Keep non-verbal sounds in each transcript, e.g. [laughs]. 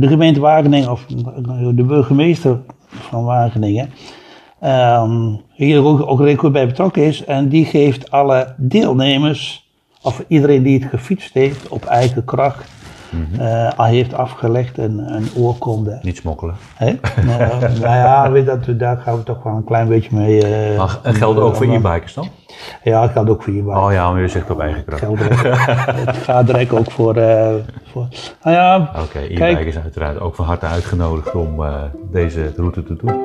de gemeente Wageningen, of de burgemeester van Wageningen, ehm, hier ook, ook redelijk bij betrokken is. En die geeft alle deelnemers, of iedereen die het gefietst heeft, op eigen kracht, eh, al heeft afgelegd een, een oorkonde. Niet smokkelen. Hè? nou, [laughs] eh, nou ja, weet dat, daar gaan we toch wel een klein beetje mee. eh, geldt ook voor e-bikers dan? Ja, het geldt ook voor e-bikers. Oh ja, maar je zegt op eigen kracht. Geldt ook- [laughs] het gaat direct ook voor, eh, voor. Nou ja, Oké, Kijk. e-bikers uiteraard ook van harte uitgenodigd om eh, deze route te doen.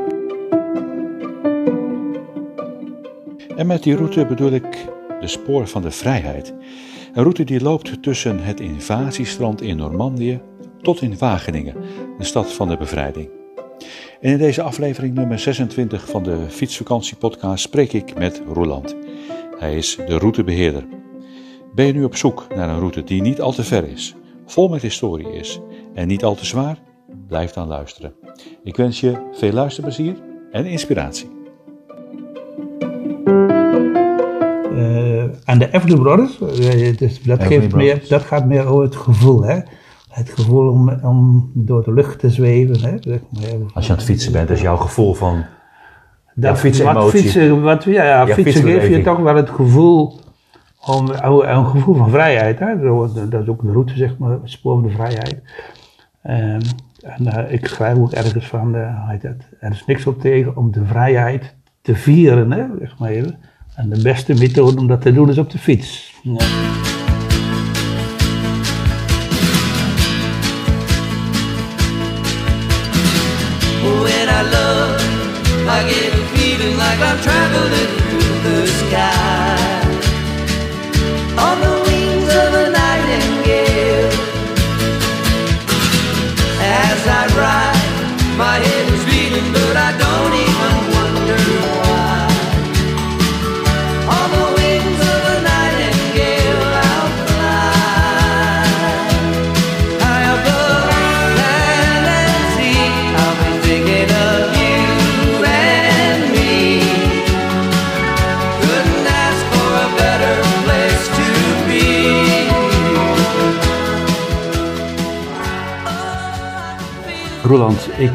En met die route bedoel ik de Spoor van de Vrijheid. Een route die loopt tussen het invasiestrand in Normandië tot in Wageningen, de stad van de bevrijding. En in deze aflevering nummer 26 van de Fietsvakantiepodcast spreek ik met Roland. Hij is de routebeheerder. Ben je nu op zoek naar een route die niet al te ver is, vol met historie is en niet al te zwaar? Blijf dan luisteren. Ik wens je veel luisterplezier en inspiratie. Aan de Everly Brothers, dus dat, Everly geeft meer, dat gaat meer over het gevoel. Hè? Het gevoel om, om door de lucht te zweven. Hè? Zeg maar, Als je aan het fietsen bent, is jouw gevoel van... dat, fietsemotie. Wat fietsen, wat, ja, ja, fietsen geeft je toch wel het gevoel, om, een gevoel van vrijheid. Hè? Dat is ook de route, zeg maar, het spoor van de vrijheid. Ehm, en eh, ik schrijf ook ergens van, dat, er is niks op tegen om de vrijheid te vieren, hè, zeg maar even. En de beste methode om dat te doen is op de fiets. Ja.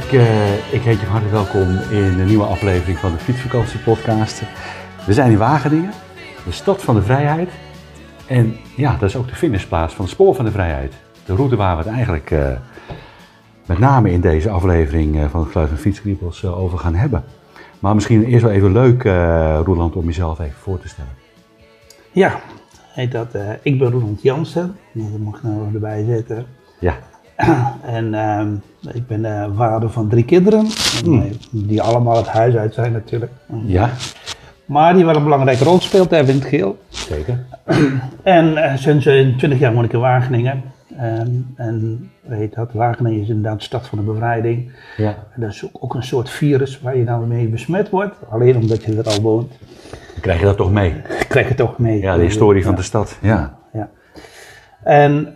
Ik, eh, ik heet je van harte welkom in een nieuwe aflevering van de Fietsvakantiepodcast. We zijn in Wageningen, de stad van de vrijheid. En ja, dat is ook de finishplaats van het Spoor van de Vrijheid. De route waar we het eigenlijk eh, met name in deze aflevering eh, van het Geluid van Fietskriebels eh, over gaan hebben. Maar misschien eerst wel even leuk, Roland, om jezelf even voor te stellen. Ja, heet dat, ik ben Roland Jansen, Nou, dat mag ik nou erbij zetten. Ja, [clears throat] En ehm, ik ben eh, vader van drie kinderen, En, eh, die allemaal het huis uit zijn natuurlijk. ja, Maar die wel een belangrijke rol speelt, even in het geel. zeker. [clears throat] En eh, sinds eh, 20 jaar woon ik in Wageningen. Ehm, en weet dat, Wageningen is inderdaad de stad van de bevrijding. Ja. En dat is ook, ook een soort virus waar je dan mee besmet wordt. Alleen omdat je er al woont, Dan krijg je dat toch mee. krijg je het toch mee. Ja, de historie van de stad. Ja. En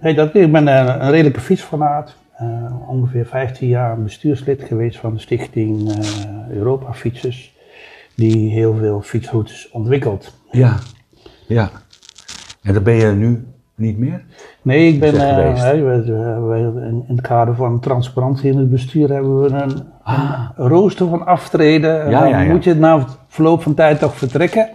weet dat, ik ben een, een redelijke fietsfanaat. Eh, ongeveer 15 jaar bestuurslid geweest van de stichting eh, Europa Fietsers. Die heel veel fietsroutes ontwikkelt. Ja, ja. En dat ben je nu niet meer? Nee, ik ben eh, we- we- we- in, in het kader van transparantie in het bestuur hebben we een, Ah. een rooster van aftreden. En Ja, ja, ja. moet je na verloop van tijd toch vertrekken.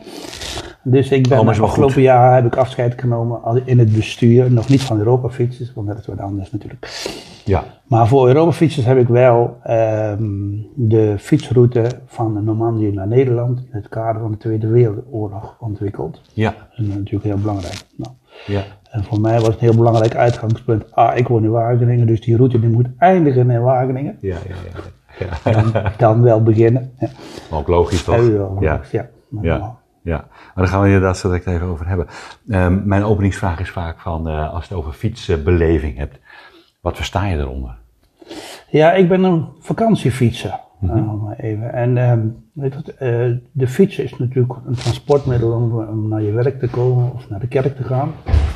Dus ik ben Oh, afgelopen goed. jaar heb ik afscheid genomen in het bestuur. Nog niet van Europa Fietsers, want dat is wat anders natuurlijk. Ja. Maar voor Europa Fietsers heb ik wel ehm, de fietsroute van Normandië naar Nederland in het kader van de Tweede Wereldoorlog ontwikkeld. Ja. En dat is natuurlijk heel belangrijk. Nou, Ja. en voor mij was het een heel belangrijk uitgangspunt. Ah, ik woon in Wageningen, dus die route die moet eindigen in Wageningen. Ja, ja, ja. ja. Dan, dan wel beginnen. Ja, ook logisch toch? Ja. ja. Ja. maar daar gaan we inderdaad zo direct even over hebben. Ehm, mijn openingsvraag is vaak van, eh, als je het over fietsbeleving hebt, wat versta je eronder? Ja, ik ben een vakantiefietser. Mhm. Maar even. En ehm, weet eh, de fiets is natuurlijk een transportmiddel om, om naar je werk te komen of naar de kerk te gaan.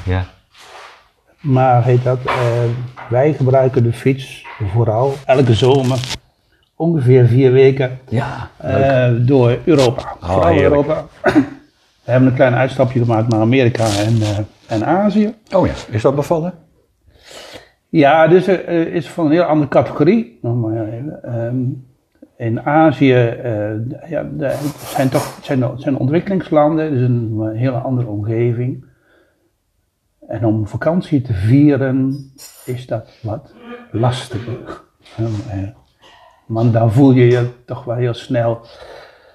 Ja. Maar heet dat, eh, wij gebruiken de fiets vooral elke zomer ongeveer vier weken Ja, eh, door Europa. vooral heerlijk. Europa. We hebben een klein uitstapje gemaakt naar Amerika en, eh, en Azië. Oh ja, is dat bevallen? Ja, dus eh, is van een heel andere categorie. Ehm, in Azië ja, de- zijn toch zijn, zijn ontwikkelingslanden, dus een hele andere omgeving. En om vakantie te vieren is dat wat lastiger. Ehm, maar dan voel je je toch wel heel snel,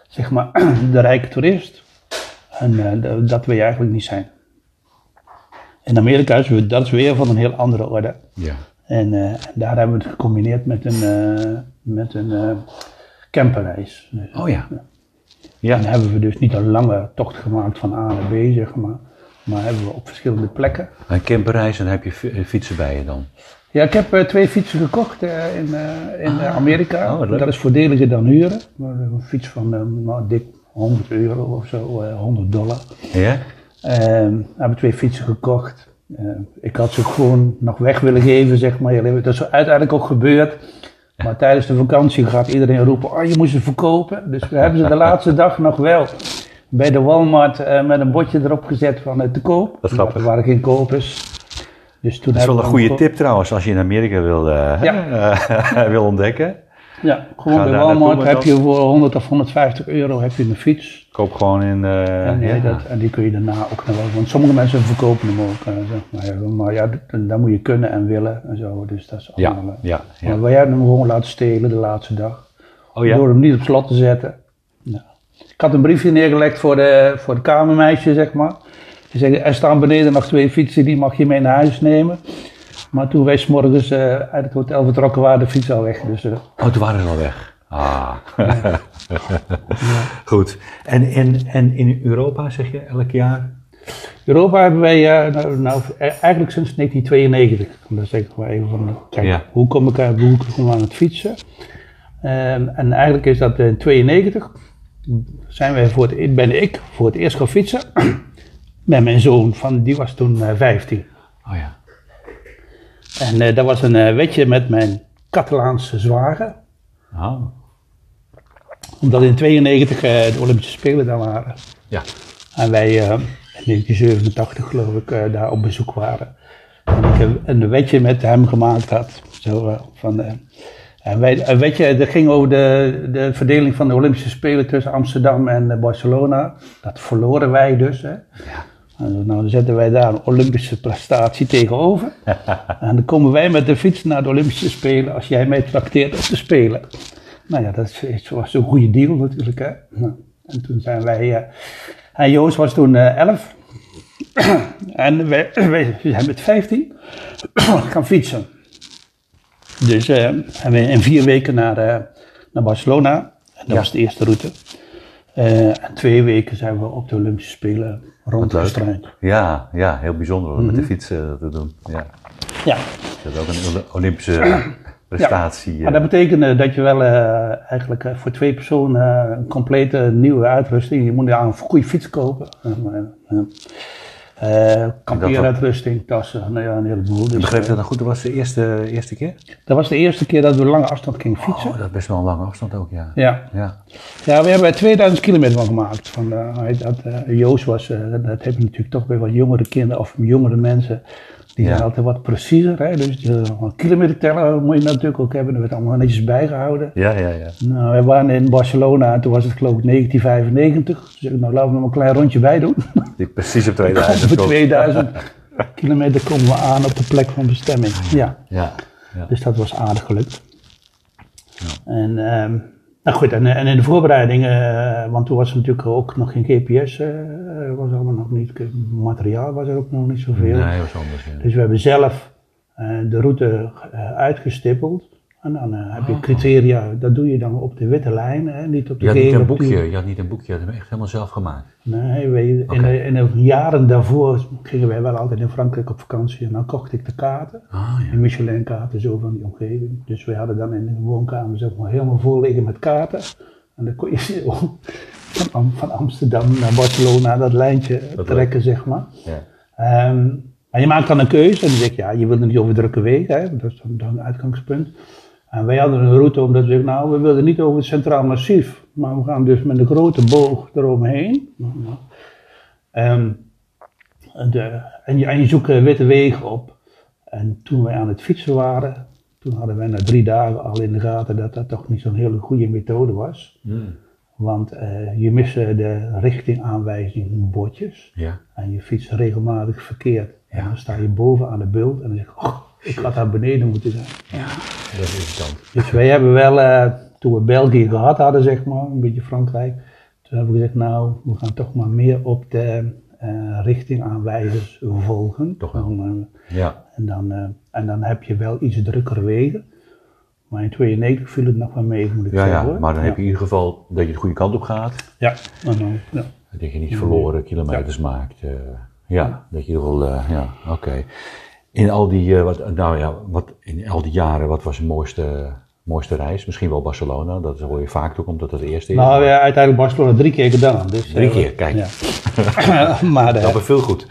zeg maar, [clears throat] de rijke toerist. En eh, dat wil je eigenlijk niet zijn. In Amerika is we- dat is weer van een heel andere orde. Ja. En eh, daar hebben we het gecombineerd met een, eh, met een camperreis. Dus, Oh ja. En dan hebben we dus niet een lange tocht gemaakt van A naar B, zeg maar. Maar hebben we op verschillende plekken. Een camperreis en heb je fi- fietsen bij je dan. Ja, ik heb eh, twee fietsen gekocht eh, in, eh, in eh, Amerika. oh, dat is voordeliger dan huren. Maar Een fiets van eh, nou, dik 100 euro of zo, eh, 100 dollar. Ja? We hebben twee fietsen gekocht. Ik had ze gewoon nog weg willen geven, zeg maar. Dat is uiteindelijk ook gebeurd. Maar tijdens de vakantie gaat iedereen roepen, oh je moet ze verkopen. Dus we hebben ze de laatste dag nog wel bij de Walmart met een bordje erop gezet van te koop. Wat grappig. Er waren geen kopers. Dus toen Dat is wel een goede tip trouwens, als je in Amerika wil, eh, Ja. [laughs] wil ontdekken. Ja, gewoon bij Walmart heb je voor 100 of 150 euro heb je een fiets. Koop gewoon in... eh, En, nee, ja. dat, en die kun je daarna ook nog wel. Want sommige mensen verkopen hem ook. eh, zeg maar, ja, maar ja, dat, dat moet je kunnen en willen en zo. Dus dat is ja, allemaal. eh, ja, ja. Maar wij hebben hem gewoon laten stelen de laatste dag. Oh ja? Door hem niet op slot te zetten. Nou, ik had een briefje neergelegd voor de, voor de kamermeisje, zeg maar. Die zei, er staan beneden nog twee fietsen, die mag je mee naar huis nemen. Maar toen wij s'morgens eh uit het hotel vertrokken waren, de fiets al weg. Dus, eh, Oh, toen waren ze al weg. Ah. [laughs] Goed. En, en, en in Europa zeg je elk jaar? Europa hebben wij, eh, nou, nou, eigenlijk sinds 1992. Dan zeg ik maar even van, kijk, Ja. hoe kom ik, aan- hoe kom ik aan het fietsen? Ehm, en eigenlijk is dat in 92, zijn wij voor het, ben ik voor het eerst gaan fietsen. Met mijn zoon, van, die was toen eh, 15. Oh ja. En eh, dat was een eh, wedje met mijn Catalaanse zwager. Oh. Omdat in 92 eh, de Olympische Spelen daar waren. Ja. En wij eh, in 1987 geloof ik eh, daar op bezoek waren. En ik een wetje met hem gemaakt had. Zo, eh, van, eh, en wij, een wetje dat ging over de, de verdeling van de Olympische Spelen tussen Amsterdam en eh, Barcelona. Dat verloren wij dus. Hè. En nou, dan zetten wij daar een Olympische prestatie tegenover. [laughs] en dan komen wij met de fiets naar de Olympische Spelen als jij mij trakteert op de Spelen. Nou ja, dat is- was een goede deal natuurlijk. Hè. Nou, en toen zijn wij... eh, en Joost was toen eh, 11. [clears throat] en wij, [clears throat] wij zijn met 15 [clears throat] gaan fietsen. Dus eh en we in vier weken naar, eh, naar Barcelona. En dat Ja. was de eerste route. Eh, en twee weken zijn we op de Olympische Spelen rondgestruind. Ja, ja, heel bijzonder om met Mhm. de fiets eh, te doen. Ja. Ja, Dat is ook een Olympische prestatie. maar eh. dat betekende dat je wel eh, eigenlijk eh, voor twee personen eh, een complete nieuwe uitrusting. Je moet ja, een goede fiets kopen. Uh, uh, kampeeruitrusting, tassen, nou ja, een heleboel. Ik Dus, begreep eh, dat dan goed, dat was de eerste, eerste keer? dat was de eerste keer dat we lange afstand gingen fietsen. Oh, dat is best wel een lange afstand ook, ja. Ja. Ja. ja, we hebben er 2000 kilometer van gemaakt. Van, eh, dat, eh, Joost was, eh, dat, dat hebben natuurlijk toch bij wat jongere kinderen of jongere mensen. Die Ja. zijn altijd wat preciezer. Hè? Dus de, een kilometer tellen moet je natuurlijk ook hebben. Dat werd allemaal netjes bijgehouden. Ja, ja, ja. Nou, we waren in Barcelona en toen was het geloof ik 1995. Dus ik, nou laten we nog een klein rondje bij doen. Die precies op 2000 Voor komt. 2000 kilometer komen we aan op de plek van bestemming. Ja, Ja, ja. dus dat was aardig gelukt. En, ehm, nou goed, en, en in de voorbereiding, eh, want toen was er natuurlijk ook nog geen GPS, eh, was allemaal nog niet, materiaal was er ook nog niet zoveel. Nee, was anders. Ja. Dus we hebben zelf eh, de route eh, uitgestippeld. En dan eh, heb je criteria, dat doe je dan op de witte lijn, hè, niet op de Je had niet een boekje, je had niet een boekje, je had hem echt helemaal zelf gemaakt. Nee, weet je, in, de, in de jaren daarvoor gingen wij wel altijd in Frankrijk op vakantie en dan kocht ik de kaarten. Ah, ja. De Michelin-kaarten zo van die omgeving. Dus we hadden dan in de woonkamer zeg maar, helemaal vol liggen met kaarten. En dan kon je zo [laughs] van, van Amsterdam naar Barcelona dat lijntje trekken, zeg maar. Ja. Ehm, en je maakt dan een keuze en dan zeg je, ja, je wilt er niet over drukke wegen, hè, dat is dan, dan een uitgangspunt. En wij hadden een route omdat we zeggen, nou, we wilden niet over het Centraal Massief, maar we gaan dus met een grote boog eromheen. Ehm, de, en, je, en je zoekt eh, witte wegen op. En toen wij aan het fietsen waren, toen hadden wij na drie dagen al in de gaten dat dat toch niet zo'n hele goede methode was. Hmm. Want eh, je miste de richtingaanwijzingbordjes Ja. en je fietst regelmatig verkeerd. En dan sta je boven aan de bult en dan zeg je, oh, ik had daar beneden moeten zijn. Dat is irritant. Dus wij hebben wel, eh, toen we België gehad hadden, zeg maar, een beetje Frankrijk, toen hebben we gezegd, nou, we gaan toch maar meer op de eh, richtingaanwijzers volgen. Toch wel. Dan, eh, Ja. en, dan, eh, en dan heb je wel iets drukkere wegen. Maar in 92 viel het nog wel mee, moet ik Ja, zeggen. ja, hoor. maar dan ja. heb je in ieder geval dat je de goede kant op gaat. Ja, en dan, ja. Dat je niet verloren kilometers maakt. eh, ja, dat je er wel, eh, ja, oké. In al die, eh, wat, nou ja, wat, in al die jaren, wat was je mooiste, mooiste reis? Misschien wel Barcelona, dat hoor je vaak toch, omdat dat het eerste is. Nou ja, uiteindelijk Barcelona drie keer gedaan. Dus, Drie eh, keer, kijk. Ja. [laughs] maar eh, Dat goed.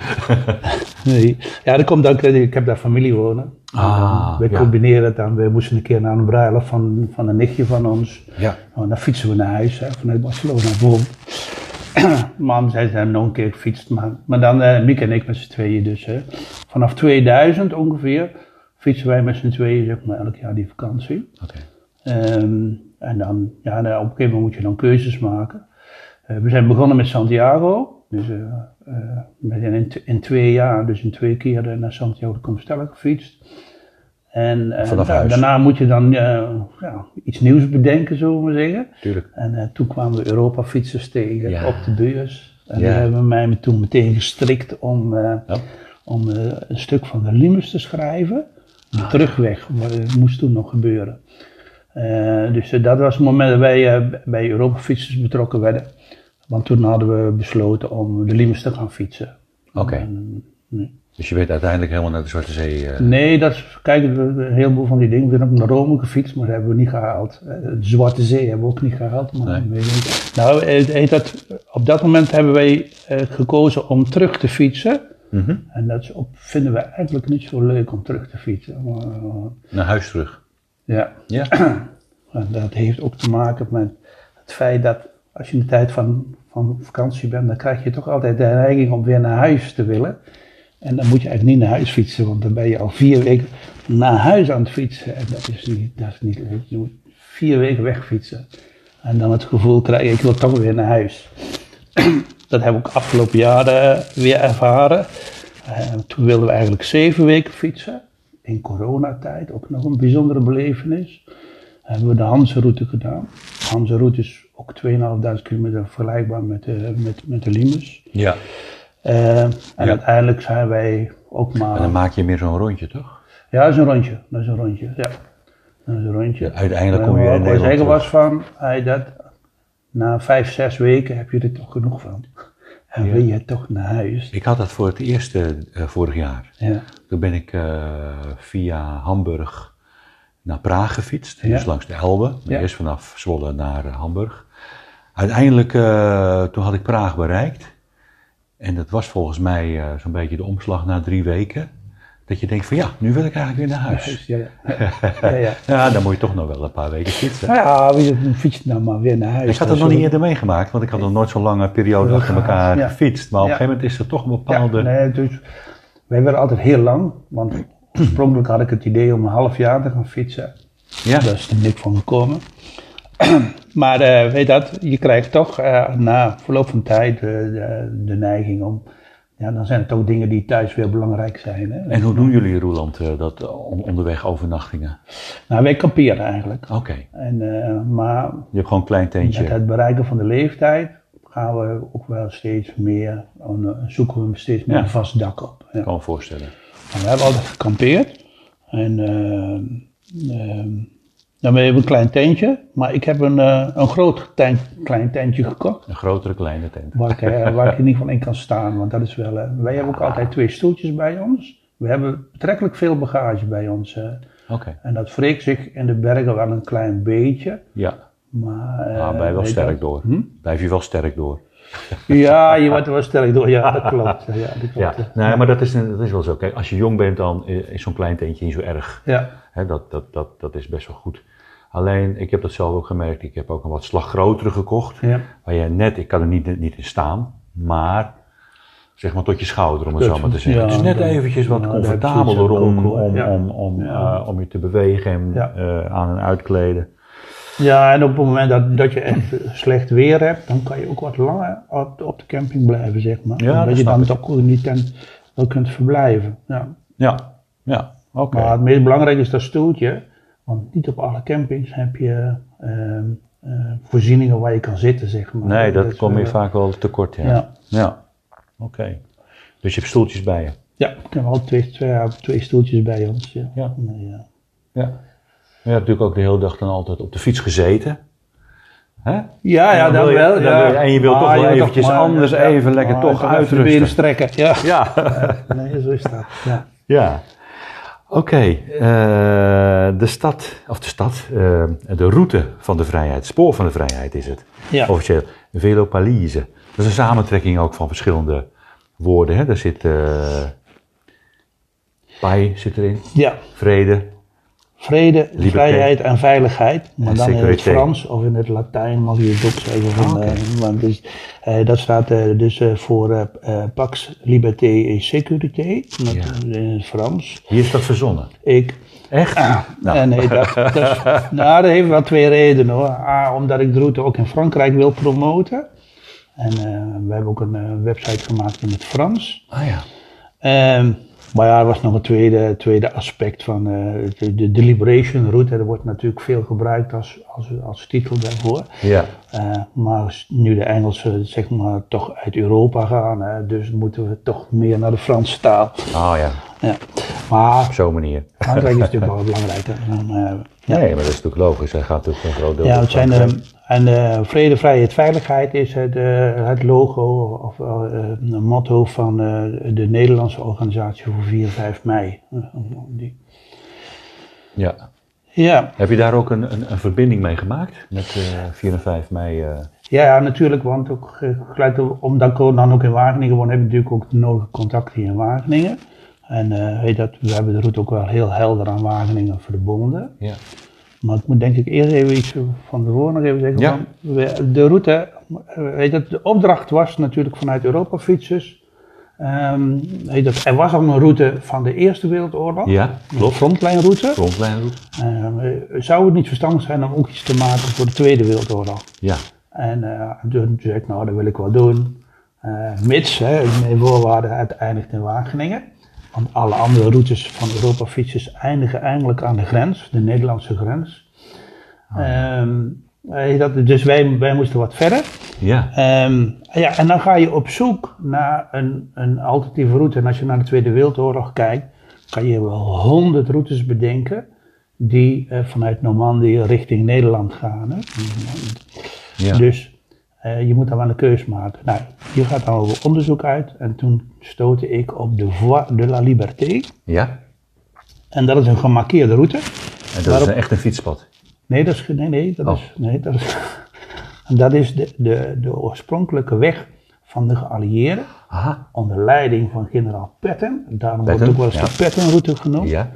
[laughs] nee. ja, dat komt ook, ik heb daar familie wonen. Ah, we ja. combineren het dan. We moesten een keer naar een bruiloft van, van een nichtje van ons. Ja. Nou, dan fietsen we naar huis, hè, vanuit Barcelona bijvoorbeeld. [clears throat] Mam zei, ze hebben nog een keer gefietst. Maar, maar dan, eh Miek en ik met z'n tweeën dus. Hè. Vanaf 2000 ongeveer fietsen wij met z'n tweeën zeg maar, elk jaar die vakantie. Ehm, en dan, ja, nou, op een gegeven moment moet je dan keuzes maken. Eh, we zijn begonnen met Santiago. Dus we zijn in, in twee jaar, dus in twee keer naar Santiago de Compostela gefietst. En eh, da- daarna moet je dan eh, ja, iets nieuws bedenken, zullen we zeggen. Tuurlijk. En eh, toen kwamen we Europa fietsers tegen Ja. op de beurs. En Ja. die hebben mij toen meteen gestrikt om, om een stuk van de Limes te schrijven. De Ah. terugweg, maar dat moest toen nog gebeuren. Dus dat was het moment dat wij bij Europa fietsers betrokken werden. Want toen hadden we besloten om de Limes te gaan fietsen. Oké. Nee. Dus je weet uiteindelijk helemaal naar de Zwarte Zee. eh, Nee, dat is, kijk, een heleboel van die dingen. We ook naar Rome gefietst, maar dat hebben we niet gehaald. Eh, De Zwarte Zee hebben we ook niet gehaald. Maar Nee. nou, heet dat, op dat moment hebben wij eh, gekozen om terug te fietsen. mhm. En dat vinden we eigenlijk niet zo leuk om terug te fietsen. Naar huis terug. ja, Ja. [clears throat] en dat heeft ook te maken met het feit dat als je in de tijd van, van vakantie bent, dan krijg je toch altijd de neiging om weer naar huis te willen. En dan moet je eigenlijk niet naar huis fietsen, want dan ben je al vier weken naar huis aan het fietsen. En dat is niet, dat is niet leuk. Je moet vier weken wegfietsen. En dan het gevoel krijgen, ik wil toch weer naar huis. [clears throat] dat hebben we ook afgelopen jaren weer ervaren. Eh, toen wilden we eigenlijk zeven weken fietsen. In coronatijd, ook nog een bijzondere belevenis. Hebben we de Hanse-route gedaan. De Hanse-route is ook 2.500 kilometer vergelijkbaar met de, met, met de Limes. Ja. Eh, en Ja. uiteindelijk zijn wij ook En dan maar... maak je meer zo'n rondje, toch? Ja, dat is een rondje. Dat is een rondje, ja. Dat is een rondje. Ja, uiteindelijk En kom je in ik Nederland zeggen terug. was van, hey, dat, na vijf, zes weken heb je er toch genoeg van. En Ja. wil je toch naar huis. Ik had dat voor het eerst eh, vorig jaar. Ja. Toen ben ik eh, via Hamburg naar Praag gefietst, dus langs de Elbe. Eerst vanaf Zwolle naar eh, Hamburg. Uiteindelijk, eh, toen had ik Praag bereikt. En dat was volgens mij eh, zo'n beetje de omslag na drie weken. Dat je denkt van ja, nu wil ik eigenlijk weer naar huis. Ja, ja. [laughs] ja, ja. Ja, dan moet je toch nog wel een paar weken fietsen. Nou ja, wie fietst nou maar weer naar huis. Ik had Dat het nog niet eerder meegemaakt, want ik had nog nooit zo'n lange periode achter elkaar gefietst. Maar op een gegeven moment is er toch een bepaalde... Ja, nee, dus wij werden altijd heel lang, want [clears throat] oorspronkelijk had ik het idee om een half jaar te gaan fietsen. Ja. Daar is er niks van gekomen. [clears throat] maar eh, weet dat, je krijgt toch eh, na verloop van tijd eh, de, de neiging om, ja, dan zijn het ook dingen die thuis weer belangrijk zijn. Hè? En hoe doen jullie, Roeland, eh, dat on- onderweg overnachtingen? Nou, wij kamperen eigenlijk. Oké, En, maar je hebt gewoon een klein met tentje. het bereiken van de leeftijd gaan we ook wel steeds meer, eh, zoeken we steeds meer Ja. een vast dak op. Ja. Ik kan me voorstellen. Nou, we hebben altijd gekampeerd. En ehm, dan hebben we een klein tentje. Maar ik heb een, eh, een groot tent, klein tentje gekocht. Een grotere, kleine tent. Waar ik, eh, waar ik in ieder geval in kan staan. Want dat is wel. eh, wij hebben ook altijd twee stoeltjes bij ons. We hebben betrekkelijk veel bagage bij ons. en dat wreekt zich in de bergen wel een klein beetje. ja. Maar. Maar blijf wel sterk dat- door. Hm? Blijf je wel sterk door. Ja, je wordt er wel sterk door. Ja, dat klopt. Ja, dat Ja, klopt. nee, maar dat is, dat is wel zo. Kijk, als je jong bent, dan is zo'n klein tentje niet zo erg. Ja. Hè, dat, dat, dat, dat is best wel goed. Alleen, ik heb dat zelf ook gemerkt. Ik heb ook een wat slag grotere gekocht. Ja. Waar je net, ik kan er niet, niet in staan, maar zeg maar tot je schouder, om het zo maar te zeggen. ja, het is net eventjes wat ja, comfortabeler om, om, Ja. om, om, Ja. eh, om je te bewegen en Ja. eh, aan en uitkleden. Ja, en op het moment dat, dat je echt slecht weer hebt, dan kan je ook wat langer op, op de camping blijven, zeg maar. Ja, dat je dan ik. toch ook niet ten, wel kunt verblijven. Ja. Ja, ja, oké. Maar het meest belangrijke is dat stoeltje, want niet op alle campings heb je ehm, eh, voorzieningen waar je kan zitten, zeg maar. Nee, dat is kom je wel- vaak wel tekort, ja. Ja. Ja, oké. Dus je hebt stoeltjes bij je. Ja, ik heb al twee, twee, twee stoeltjes bij ons. Ja. Ja. Ja. Ja. Je hebt natuurlijk ook de hele dag dan altijd op de fiets gezeten. Hè? Ja, ja, dan je- wel. dan ja. je- en je wilt toch Maar wel eventjes maar- anders even lekker maar toch uitrusten. strekken. Ja. [laughs] Ja. [laughs] Nee, zo is dat. Ja. Ja. Oké, eh, de stad, of de stad, eh, de route van de vrijheid, spoor van de vrijheid is het. Ja. Officieel, Velopalise. Dat is een samentrekking ook van verschillende woorden. Hè? Daar zit eh pai zit erin, ja, vrede. Vrede, Liberté. vrijheid en veiligheid. Maar En dan in het. Frans of in het Latijn mag je het ook zeggen. Van, Ah, oké. eh, maar dus, dat staat eh, dus voor Pax, Liberté et Sécurité. Ja. In het Frans. Wie is dat verzonnen? Ik Echt? Nou. Eh, nee, dat, [laughs] dat, is- nou, dat heeft wel twee redenen hoor. A, omdat ik de route ook in Frankrijk wil promoten. En we hebben ook een website gemaakt in het Frans. Ah ja. Ehm, maar ja, er was nog een tweede, tweede aspect van eh, de, de, de Liberation route. Dat wordt natuurlijk veel gebruikt als, als, als titel daarvoor. Ja. Eh, maar nu de Engelsen zeg maar toch uit Europa gaan, hè, dus moeten we toch meer naar de Franse taal. Oh ja, Ja. Maar op zo'n manier. Frankrijk is natuurlijk wel belangrijker. Eh, ja. Nee, maar dat is natuurlijk logisch. Hij gaat natuurlijk een groot deel Ja, het zijn de, en eh, vrede, vrijheid, veiligheid is het, eh, het logo of eh, een motto van eh, de Nederlandse organisatie voor 4 5 mei. Eh, Ja. Ja, Heb je daar ook een, een, een verbinding mee gemaakt? Met eh 4 en 5 mei? eh, ja, ja, natuurlijk, want ook, eh, gelijk omdat ik dan ook in Wageningen woon, heb ik natuurlijk ook de nodige contacten hier in Wageningen. En eh, weet dat, we hebben de route ook wel heel helder aan Wageningen verbonden. ja. Maar ik moet denk ik eerst even iets van tevoren nog even zeggen. Ja. Van, we- de route, weet je, de opdracht was natuurlijk vanuit Europa fietsers. Ehm, weet dat, er was al een route van de Eerste Wereldoorlog. Ja, Een klopt. frontlijnroute. Frontlijnroute? Ehm, eh, zou het niet verstandig zijn om ook iets te maken voor de Tweede Wereldoorlog? Ja. En eh, toen zei ik, nou dat wil ik wel doen. Mits, hè, mijn voorwaarden, het eindigt in Wageningen. Want alle andere routes van Europa fietsers eindigen eigenlijk aan de grens, de Nederlandse grens. Ehm, eh, dat, dus wij, wij moesten wat verder. Ja. Ehm, ja, en dan ga je op zoek naar een, een alternatieve route. En als je naar de Tweede Wereldoorlog kijkt, kan je wel honderd routes bedenken die eh, vanuit Normandië richting Nederland gaan. Hè. ja. Dus eh, je moet dan wel een keus maken. Nou, hier gaat dan over onderzoek uit. En toen stootte ik op de Voie de la Liberté. ja. En dat is een gemarkeerde route. En dat is een, echt een fietspad. Nee, dat is, nee, nee, dat Oh. is, nee, dat is, [laughs] en dat is de, de, de oorspronkelijke weg van de geallieerden. Aha. Onder leiding van generaal Patton. Daarom wordt Patton, het ook wel eens ja. de Pattonroute genoemd. Ja.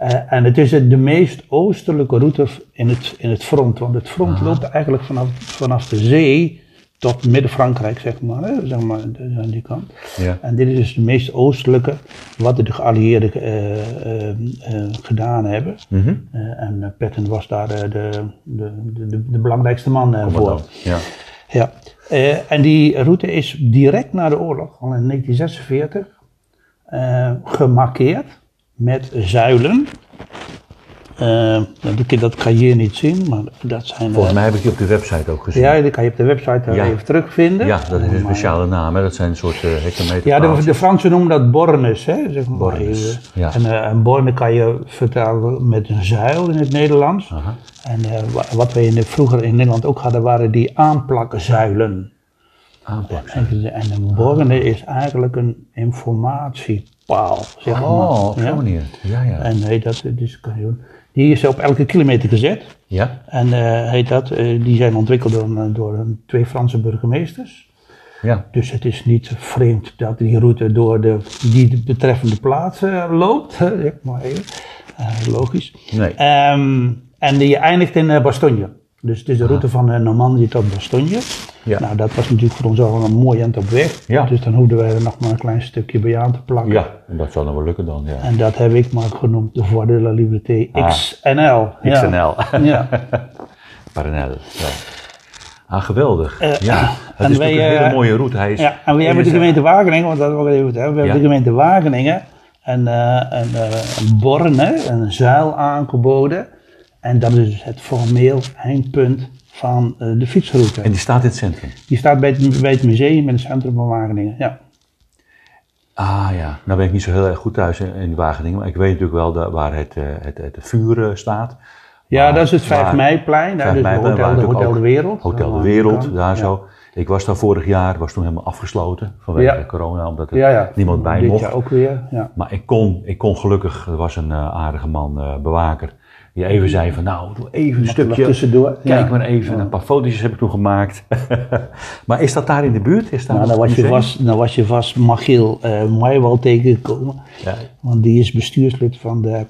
Eh, en het is de, meest oostelijke route in het, in het front. Want het front loopt eigenlijk vanaf, vanaf de zee tot midden-Frankrijk, zeg maar. Hè, zeg maar aan die kant. Ja. En dit is dus de meest oostelijke wat de geallieerden eh, eh, gedaan hebben. Mhm. En Patton was daar de, de, de, de, belangrijkste man voor. Ja. Ja, en die route is direct na de oorlog, al in 1946, eh, gemarkeerd met zuilen. Eh, dat, dat kan je hier niet zien, maar dat zijn. eh, Volgens mij heb ik die op de website ook gezien. ja, die kan je op de website eh, Ja. even terugvinden. Ja, dat is een speciale naam. Hè? Dat zijn een soort uh, hectometer. Ja, de, de Fransen noemen dat bornes, hè, zeg maar. Bornes, ja. En eh, een borne kan je vertalen met een zuil in het Nederlands. Aha. En eh, wa- wat we in de, vroeger in Nederland ook hadden, waren die aanplakzuilen. En, een borne is eigenlijk een informatiepaal, zeg maar. Oh, op zo'n ja? manier. Ja, ja. En heet dat, dus kan je doen. Die is op elke kilometer gezet. Ja, En eh, heet dat, eh, die zijn ontwikkeld door, twee Franse burgemeesters. ja. Dus het is niet vreemd dat die route door de, die betreffende plaats eh, loopt. zeg maar even. Eh, logisch. Nee. Ehm, en die eindigt in eh, Bastogne. Dus het is de route van eh, Normandië tot Bastogne. Ja. Nou, dat was natuurlijk voor ons al een mooi eind op weg. Ja. Dus dan hoefden wij er nog maar een klein stukje bij aan te plakken. Ja, en dat zal dan wel lukken dan, ja. En dat heb ik maar genoemd de Voie de la Liberté Ah. XNL. Ja. XNL. Ja. [laughs] Paranel, ja. Ah, geweldig. Eh, ja, het en is wij, een hele eh, mooie route. Hij is, ja, en we hebben de gemeente Wageningen, want dat ik even hebben. We hebben de gemeente Wageningen een, eh, een borne, een zuil aangeboden. En dat is dus het formeel eindpunt van eh, de fietsroute. En die staat in het centrum. Die staat bij het, bij het museum in het centrum van Wageningen. Ja. Ah ja, nou ben ik niet zo heel erg goed thuis in, in Wageningen, maar ik weet natuurlijk wel de- waar het, eh, het, het, vuur eh, staat. Ja, dat is het 5 waar- meiplein. Daar 5 dus meiplein, Hotel, de, Hotel de Wereld. Hotel de Wereld, daar Ja. zo. Ik was daar vorig jaar, was toen helemaal afgesloten vanwege Ja. corona, omdat er Ja, ja. niemand bij Dit mocht. jaar ook weer. Ja. Maar ik kon, ik kon gelukkig, er was een aardige man, bewaker, die even zei van nou, doe even een stukje, tussendoor? kijk Ja. maar even. En een paar fotootjes heb ik toen gemaakt. [laughs] maar is dat daar in de buurt? Is daar Nou, dan was, je vast, dan was je vast uh, tegengekomen. Ja. Want die is bestuurslid van de,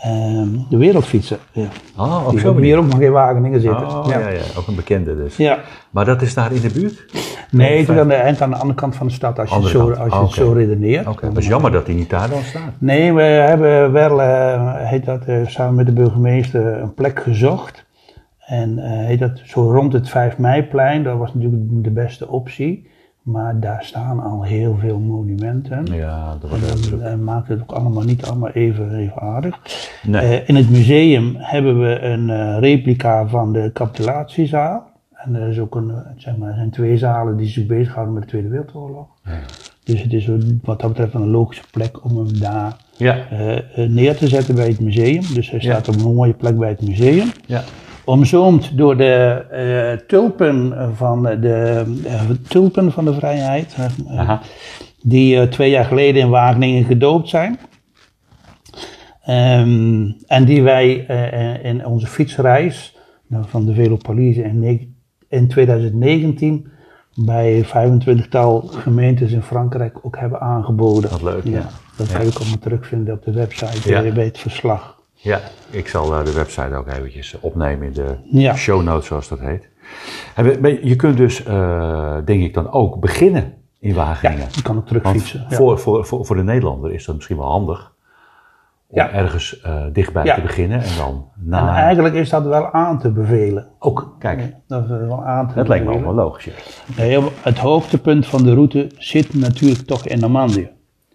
ehm, de Wereldfietsen. Ja. Oh, op zo'n manier. ook nog in Wageningen zitten. Oh, ja. ja. Ja, ook een bekende dus. Ja. Maar dat is daar in de buurt? Nee, het is aan de, eind aan de andere kant van de stad als je het zo, als je Ah, het zo redeneert. Oké, het is jammer dat hij niet daar dan staat. Nee, we hebben wel, eh, heet dat, eh, samen met de burgemeester een plek gezocht. En eh, heet dat, zo rond het 5 meiplein, dat was natuurlijk de beste optie. Maar daar staan al heel veel monumenten. Ja, dat wordt heel druk. Dat maakt het ook allemaal niet allemaal even, even aardig. Nee. Eh, in het museum hebben we een eh, replica van de capitulatiezaal. En er, is ook een, eh, zeg maar, er zijn twee zalen die zich bezighouden met de Tweede Wereldoorlog. Dus het is wat dat betreft een logische plek om hem daar Ja, eh, eh, neer te zetten bij het museum. Dus hij staat Ja. op een mooie plek bij het museum. ja. Omzoomd door de eh, tulpen, van de, eh, tulpen van de vrijheid. eh, die twee jaar geleden in Wageningen gedoopt zijn. Ehm, en die wij in onze fietsreis nou, van de Velopalise in, in 2019 bij 25-tal gemeentes in Frankrijk ook hebben aangeboden. Wat leuk, ja. Dat Ja. kan je ook allemaal terugvinden op de website Ja. bij het verslag. Ja, ik zal eh, de website ook eventjes opnemen in de Ja. show notes, zoals dat heet. En je kunt dus, eh, denk ik dan ook, beginnen in Ja, Wageningen. je kan ook terugfietsen. ja. voor, voor, voor, voor de Nederlander is dat misschien wel handig om Ja. ergens eh, dichtbij Ja. te beginnen en dan En na... eigenlijk is dat wel aan te bevelen. Ook, kijk, Dat is wel aan te dat lijkt me ook wel logisch. ja. Het hoogtepunt van de route zit natuurlijk toch in Normandië.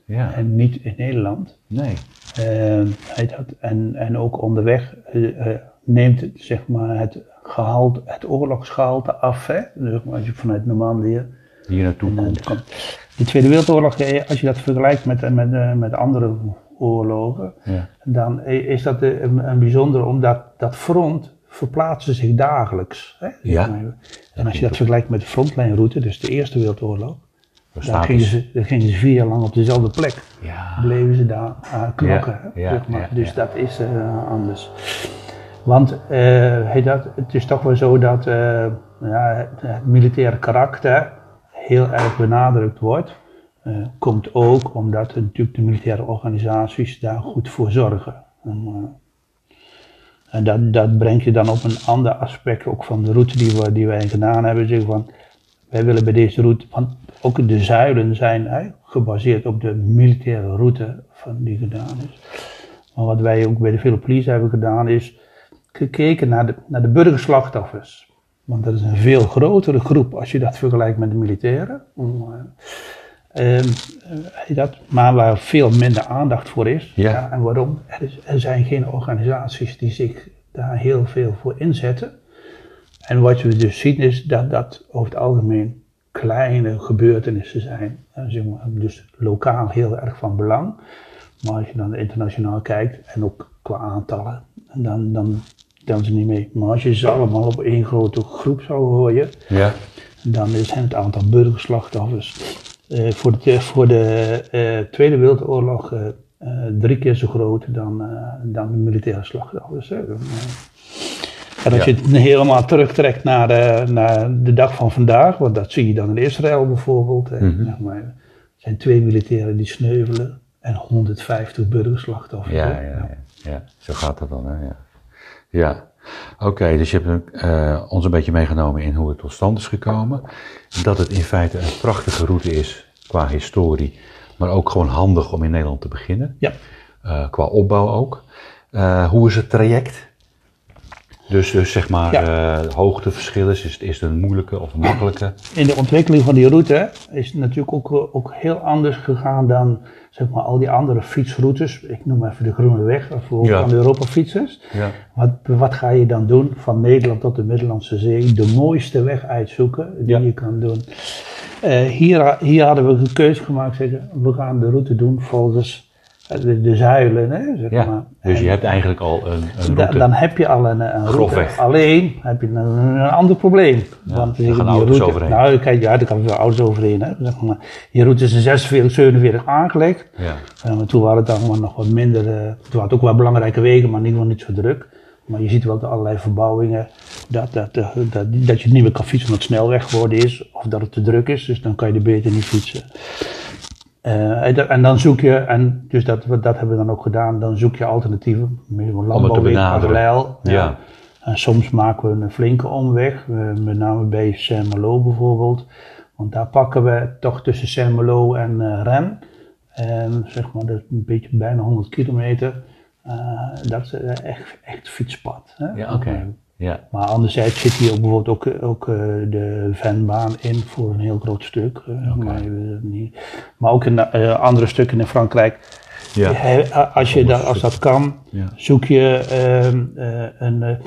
Ja, En niet in Nederland. nee. Eh, dat, en, en ook onderweg eh, eh, neemt het, zeg maar, het, gehalte, het oorlogsgehalte af. Hè? Dus als je vanuit Normandië. Hier naartoe komt. komt. De Tweede Wereldoorlog, eh, als je dat vergelijkt met, met, met andere oorlogen, Ja. dan is dat een, een bijzonder, omdat dat front verplaatste zich dagelijks. Hè? Ja. En als je dat vergelijkt met de frontlijnroute, dus de Eerste Wereldoorlog, Daar gingen, ze, gingen ze vier jaar lang op dezelfde plek Ja, bleven ze daar aan knokken. Ja, zeg maar. dus dat is eh, anders. Want eh, dat, het is toch wel zo dat ja, het, militaire karakter heel erg benadrukt wordt. Komt ook omdat natuurlijk de militaire organisaties daar goed voor zorgen. En, en dat, dat brengt je dan op een ander aspect ook van de route die, we, die wij gedaan hebben. Zeg van, wij willen bij deze route, want ook de zuilen zijn gebaseerd op de militaire route van die gedaan is. Maar wat wij ook bij de Philippolice hebben gedaan is gekeken naar de, naar de burgerslachtoffers. Want dat is een veel grotere groep als je dat vergelijkt met de militairen. Eh, ehm, eh, dat, maar waar veel minder aandacht voor is. Ja. en waarom? Er, is, er zijn geen organisaties die zich daar heel veel voor inzetten. En wat je dus ziet is dat dat over het algemeen kleine gebeurtenissen zijn. Eh, zeg maar, dus lokaal heel erg van belang. Maar als je dan internationaal kijkt en ook qua aantallen, dan, dan tellen ze niet mee. Maar als je ze allemaal op één grote groep zou gooien, ja. dan zijn het aantal burgerslachtoffers eh, voor de, voor de eh, Tweede Wereldoorlog drie keer zo groot dan, dan de militaire slachtoffers. Hè. Eh, En als Ja. je het helemaal terugtrekt naar de, naar de dag van vandaag, want dat zie je dan in Israël bijvoorbeeld. eh, Mhm. zeg maar, er zijn twee militairen die sneuvelen en 150 burgerslachtoffers. Ja, ja, ja, ja. Zo gaat dat dan, hè? Ja. ja. Oké, dus je hebt eh, ons een beetje meegenomen in hoe het tot stand is gekomen. Dat het in feite een prachtige route is qua historie, maar ook gewoon handig om in Nederland te beginnen. Ja. Eh, qua opbouw ook. Eh, hoe is het traject? Dus, dus zeg maar, Ja. eh, hoogteverschillen, is, het- is het een moeilijke of een makkelijke? In de ontwikkeling van die route is het natuurlijk ook, eh, ook heel anders gegaan dan zeg maar, al die andere fietsroutes. Ik noem even de Groene Weg, of Ja. van de Europa-fietsers. Ja. Wat, wat ga je dan doen? Van Nederland tot de Middellandse Zee, de mooiste weg uitzoeken die je kan doen. Eh, hier, hier hadden we een keuze gemaakt, zeggen, we gaan de route doen volgens de, de zuilen. Hè, zeg Ja, maar. dus je En hebt eigenlijk al een, een route. dan heb je al een, een route. Alleen heb je een, een ander probleem. Want daar die gaan auto's route, overheen. Nou, kijk, ja, daar kan veel auto's overheen. Hè, zeg maar. Die route is in 46, 47 aangelegd. ja. Ja, maar toen waren het allemaal nog wat minder. eh, toen waren het ook wel belangrijke wegen, maar geval niet zo druk. Maar je ziet wel dat allerlei verbouwingen, dat, dat, dat, dat, dat je niet meer kan fietsen omdat het snelweg geworden is, of dat het te druk is, dus dan kan je er beter niet fietsen. Eh, en, dan zoek je, en dus dat, dat hebben we dan ook gedaan, dan zoek je alternatieven, landbouwweg benaderen. parallel. Ja. En soms maken we een flinke omweg, met name bij Saint-Malo bijvoorbeeld. Want daar pakken we toch tussen Saint-Malo en eh Rennes, en zeg maar dat is een beetje bijna 100 kilometer, eh, dat is echt, echt fietspad. Hè? Ja, oké. Ja. Maar anderzijds zit hier ook bijvoorbeeld ook, ook eh, de Venbaan in voor een heel groot stuk. eh, maar, niet. maar ook in eh, andere stukken in Frankrijk. Ja. Als, je dat, als dat kan, Ja. zoek je ehm, eh, een.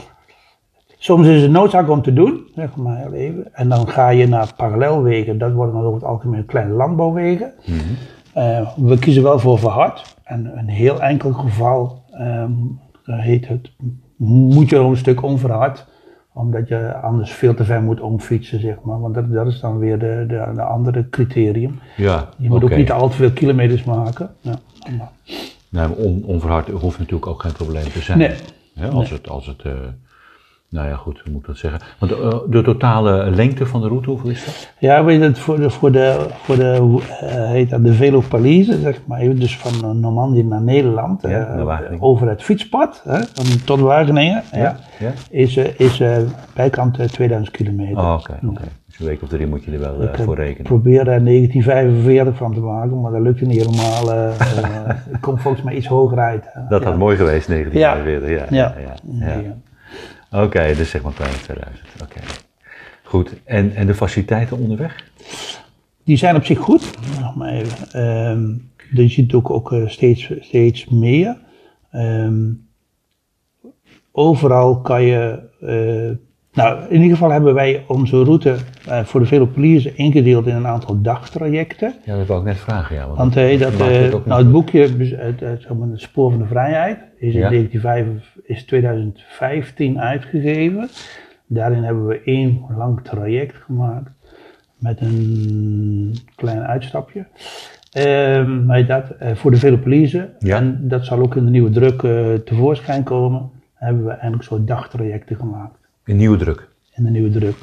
soms is het noodzaak om te doen, zeg maar even. En dan ga je naar parallelwegen. Dat worden dan over het algemeen kleine landbouwwegen. Eh, we kiezen wel voor verhard. En een heel enkel geval ehm, heet het, moet je nog een stuk onverhard. Omdat je anders veel te ver moet omfietsen, zeg maar. Want dat, dat is dan weer de, de, de andere criterium. Ja, Je moet ook niet al te veel kilometers maken. Ja. maar- maar on, onverhard hoeft natuurlijk ook geen probleem te zijn. Nee. Hè, als het, als het eh, nou ja, goed, hoe moet ik dat zeggen? Want eh, de totale lengte van de route, hoeveel is dat? Ja, weet het voor de, voor de, voor de eh, heet dat, de Velopalise, zeg maar even, dus van Normandië naar Nederland, Ja, eh, over het fietspad, hè, tot Wageningen, ja. Ja? is, is bijkant eh, 2000 kilometer. Oh, oké. Dus een week of drie moet je er wel Ik voor rekenen. probeer er 1945 van te maken, maar dat lukte niet helemaal. [laughs] ik kom volgens mij iets hoger uit. Dat had mooi geweest, 1945. Ja. Ja. Ja. Oké, dus zeg maar kleine 2000. Oké. Goed, en, en de faciliteiten onderweg? Die zijn op zich goed. Nog maar even. Ehm, je ziet ook, ook eh, steeds, steeds meer. Ehm, overal kan je. eh, nou, in ieder geval hebben wij onze route eh, voor de Velopoliers ingedeeld in een aantal dagtrajecten. Ja, dat wou ik net vragen, ja. Want, Want eh, dat, eh, het nou, het boekje, het, het, zeg maar, het Spoor van de Vrijheid, is in Ja. 1905, is 2015 uitgegeven. Daarin hebben we één lang traject gemaakt met een klein uitstapje. Ehm, heet dat, voor de Velopolize. Ja. En dat zal ook in de nieuwe druk tevoorschijn komen. Hebben we eigenlijk soort dagtrajecten gemaakt Een nieuwe druk. in de nieuwe druk.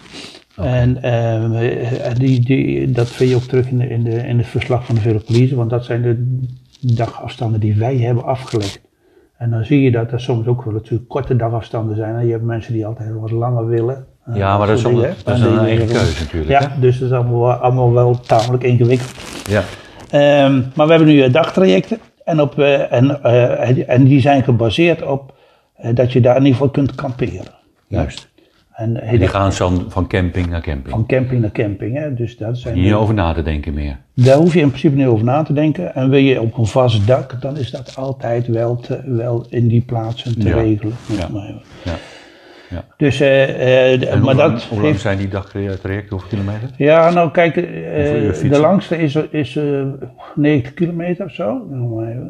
En ehm, eh, die, die, dat vind je ook terug in, de, in, de, in het verslag van de Velopolize, want dat zijn de dagafstanden die wij hebben afgelegd. En dan zie je dat er soms ook wel natuurlijk korte dagafstanden zijn. En je hebt mensen die altijd wat langer willen. Eh, Ja, maar dat is, dingen. dat is En een eigen keuze natuurlijk. Ja, dus dat is allemaal, wel- allemaal wel tamelijk ingewikkeld. ja. Ehm, maar we hebben nu eh, dagtrajecten. En, op, en, en die zijn gebaseerd op dat je daar in ieder geval kunt kamperen. Juist. En, En die gaan zo van camping naar camping. van camping naar camping. Hè? Dus dat zijn Niet over na te denken meer. Daar hoef je in principe niet over na te denken. En wil je op een vast dak, dan is dat altijd wel, te, wel in die plaatsen te Ja. regelen. Ja. Maar, Ja. Ja. Dus, eh, eh, maar hoe, lang, dat hoe lang zijn die dagtrajecten? Hoeveel kilometer? Ja, nou kijk, eh, de langste is, is eh, 90 kilometer of zo.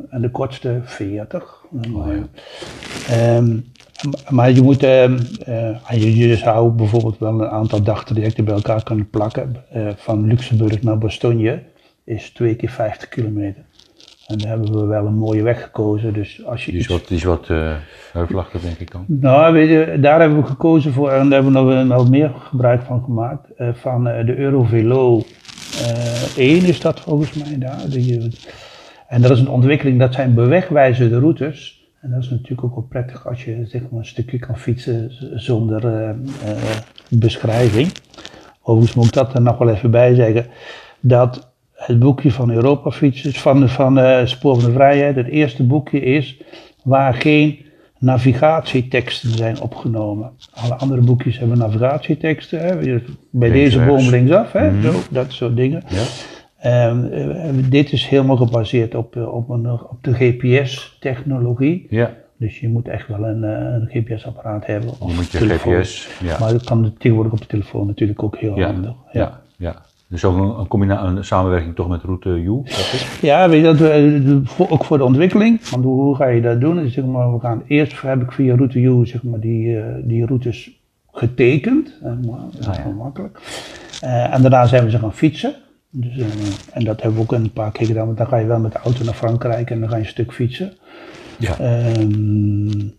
En de kortste 40. noem Oh, maar even. Maar je moet, eh, je, je zou bijvoorbeeld wel een aantal dagtrajecten bij elkaar kunnen plakken. Eh, van Luxemburg naar Bastogne is twee keer 50 kilometer. En daar hebben we wel een mooie weg gekozen. Dus als je Die is iets- wat, die is wat eh, heuvelachtig, denk ik dan. nou, weet je, daar hebben we gekozen voor, en daar hebben we nog meer gebruik van gemaakt, van de Eurovelo eh 1 is dat volgens mij daar. Die, en dat is een ontwikkeling, dat zijn bewegwijzerde routes. En dat is natuurlijk ook wel prettig als je zeg maar, een stukje kan fietsen zonder eh, eh, beschrijving. Overigens moet ik dat er nog wel even bij zeggen. Dat het boekje van Europa fietsers, van, van eh, Spoor van de Vrijheid, het eerste boekje is waar geen navigatieteksten zijn opgenomen. Alle andere boekjes hebben navigatieteksten. Hè? Bij deze boom linksaf, hè? Mhm. Zo, dat soort dingen. Ja. Ehm, eh, dit is helemaal gebaseerd op, eh, op, een, op de GPS-technologie. Ja, Dus je moet echt wel een, eh, een GPS-apparaat hebben. je of moet je telefoon. GPS. Ja. Maar dat kan tegenwoordig op de telefoon natuurlijk ook heel ja. handig. Ja. ja. Dus ook een, een, combina- een samenwerking toch met Route U? Ja, weet je, dat, voor- ook voor de ontwikkeling. Want hoe, ga je dat doen? Zeg maar, we gaan eerst heb ik via Route U zeg maar, die, die routes getekend. Dat is Ah, ja. makkelijk. En daarna zijn we ze gaan fietsen. Dus, eh, en dat hebben we ook een paar keer gedaan. Want dan ga je wel met de auto naar Frankrijk en dan ga je een stuk fietsen. Ja. Ehm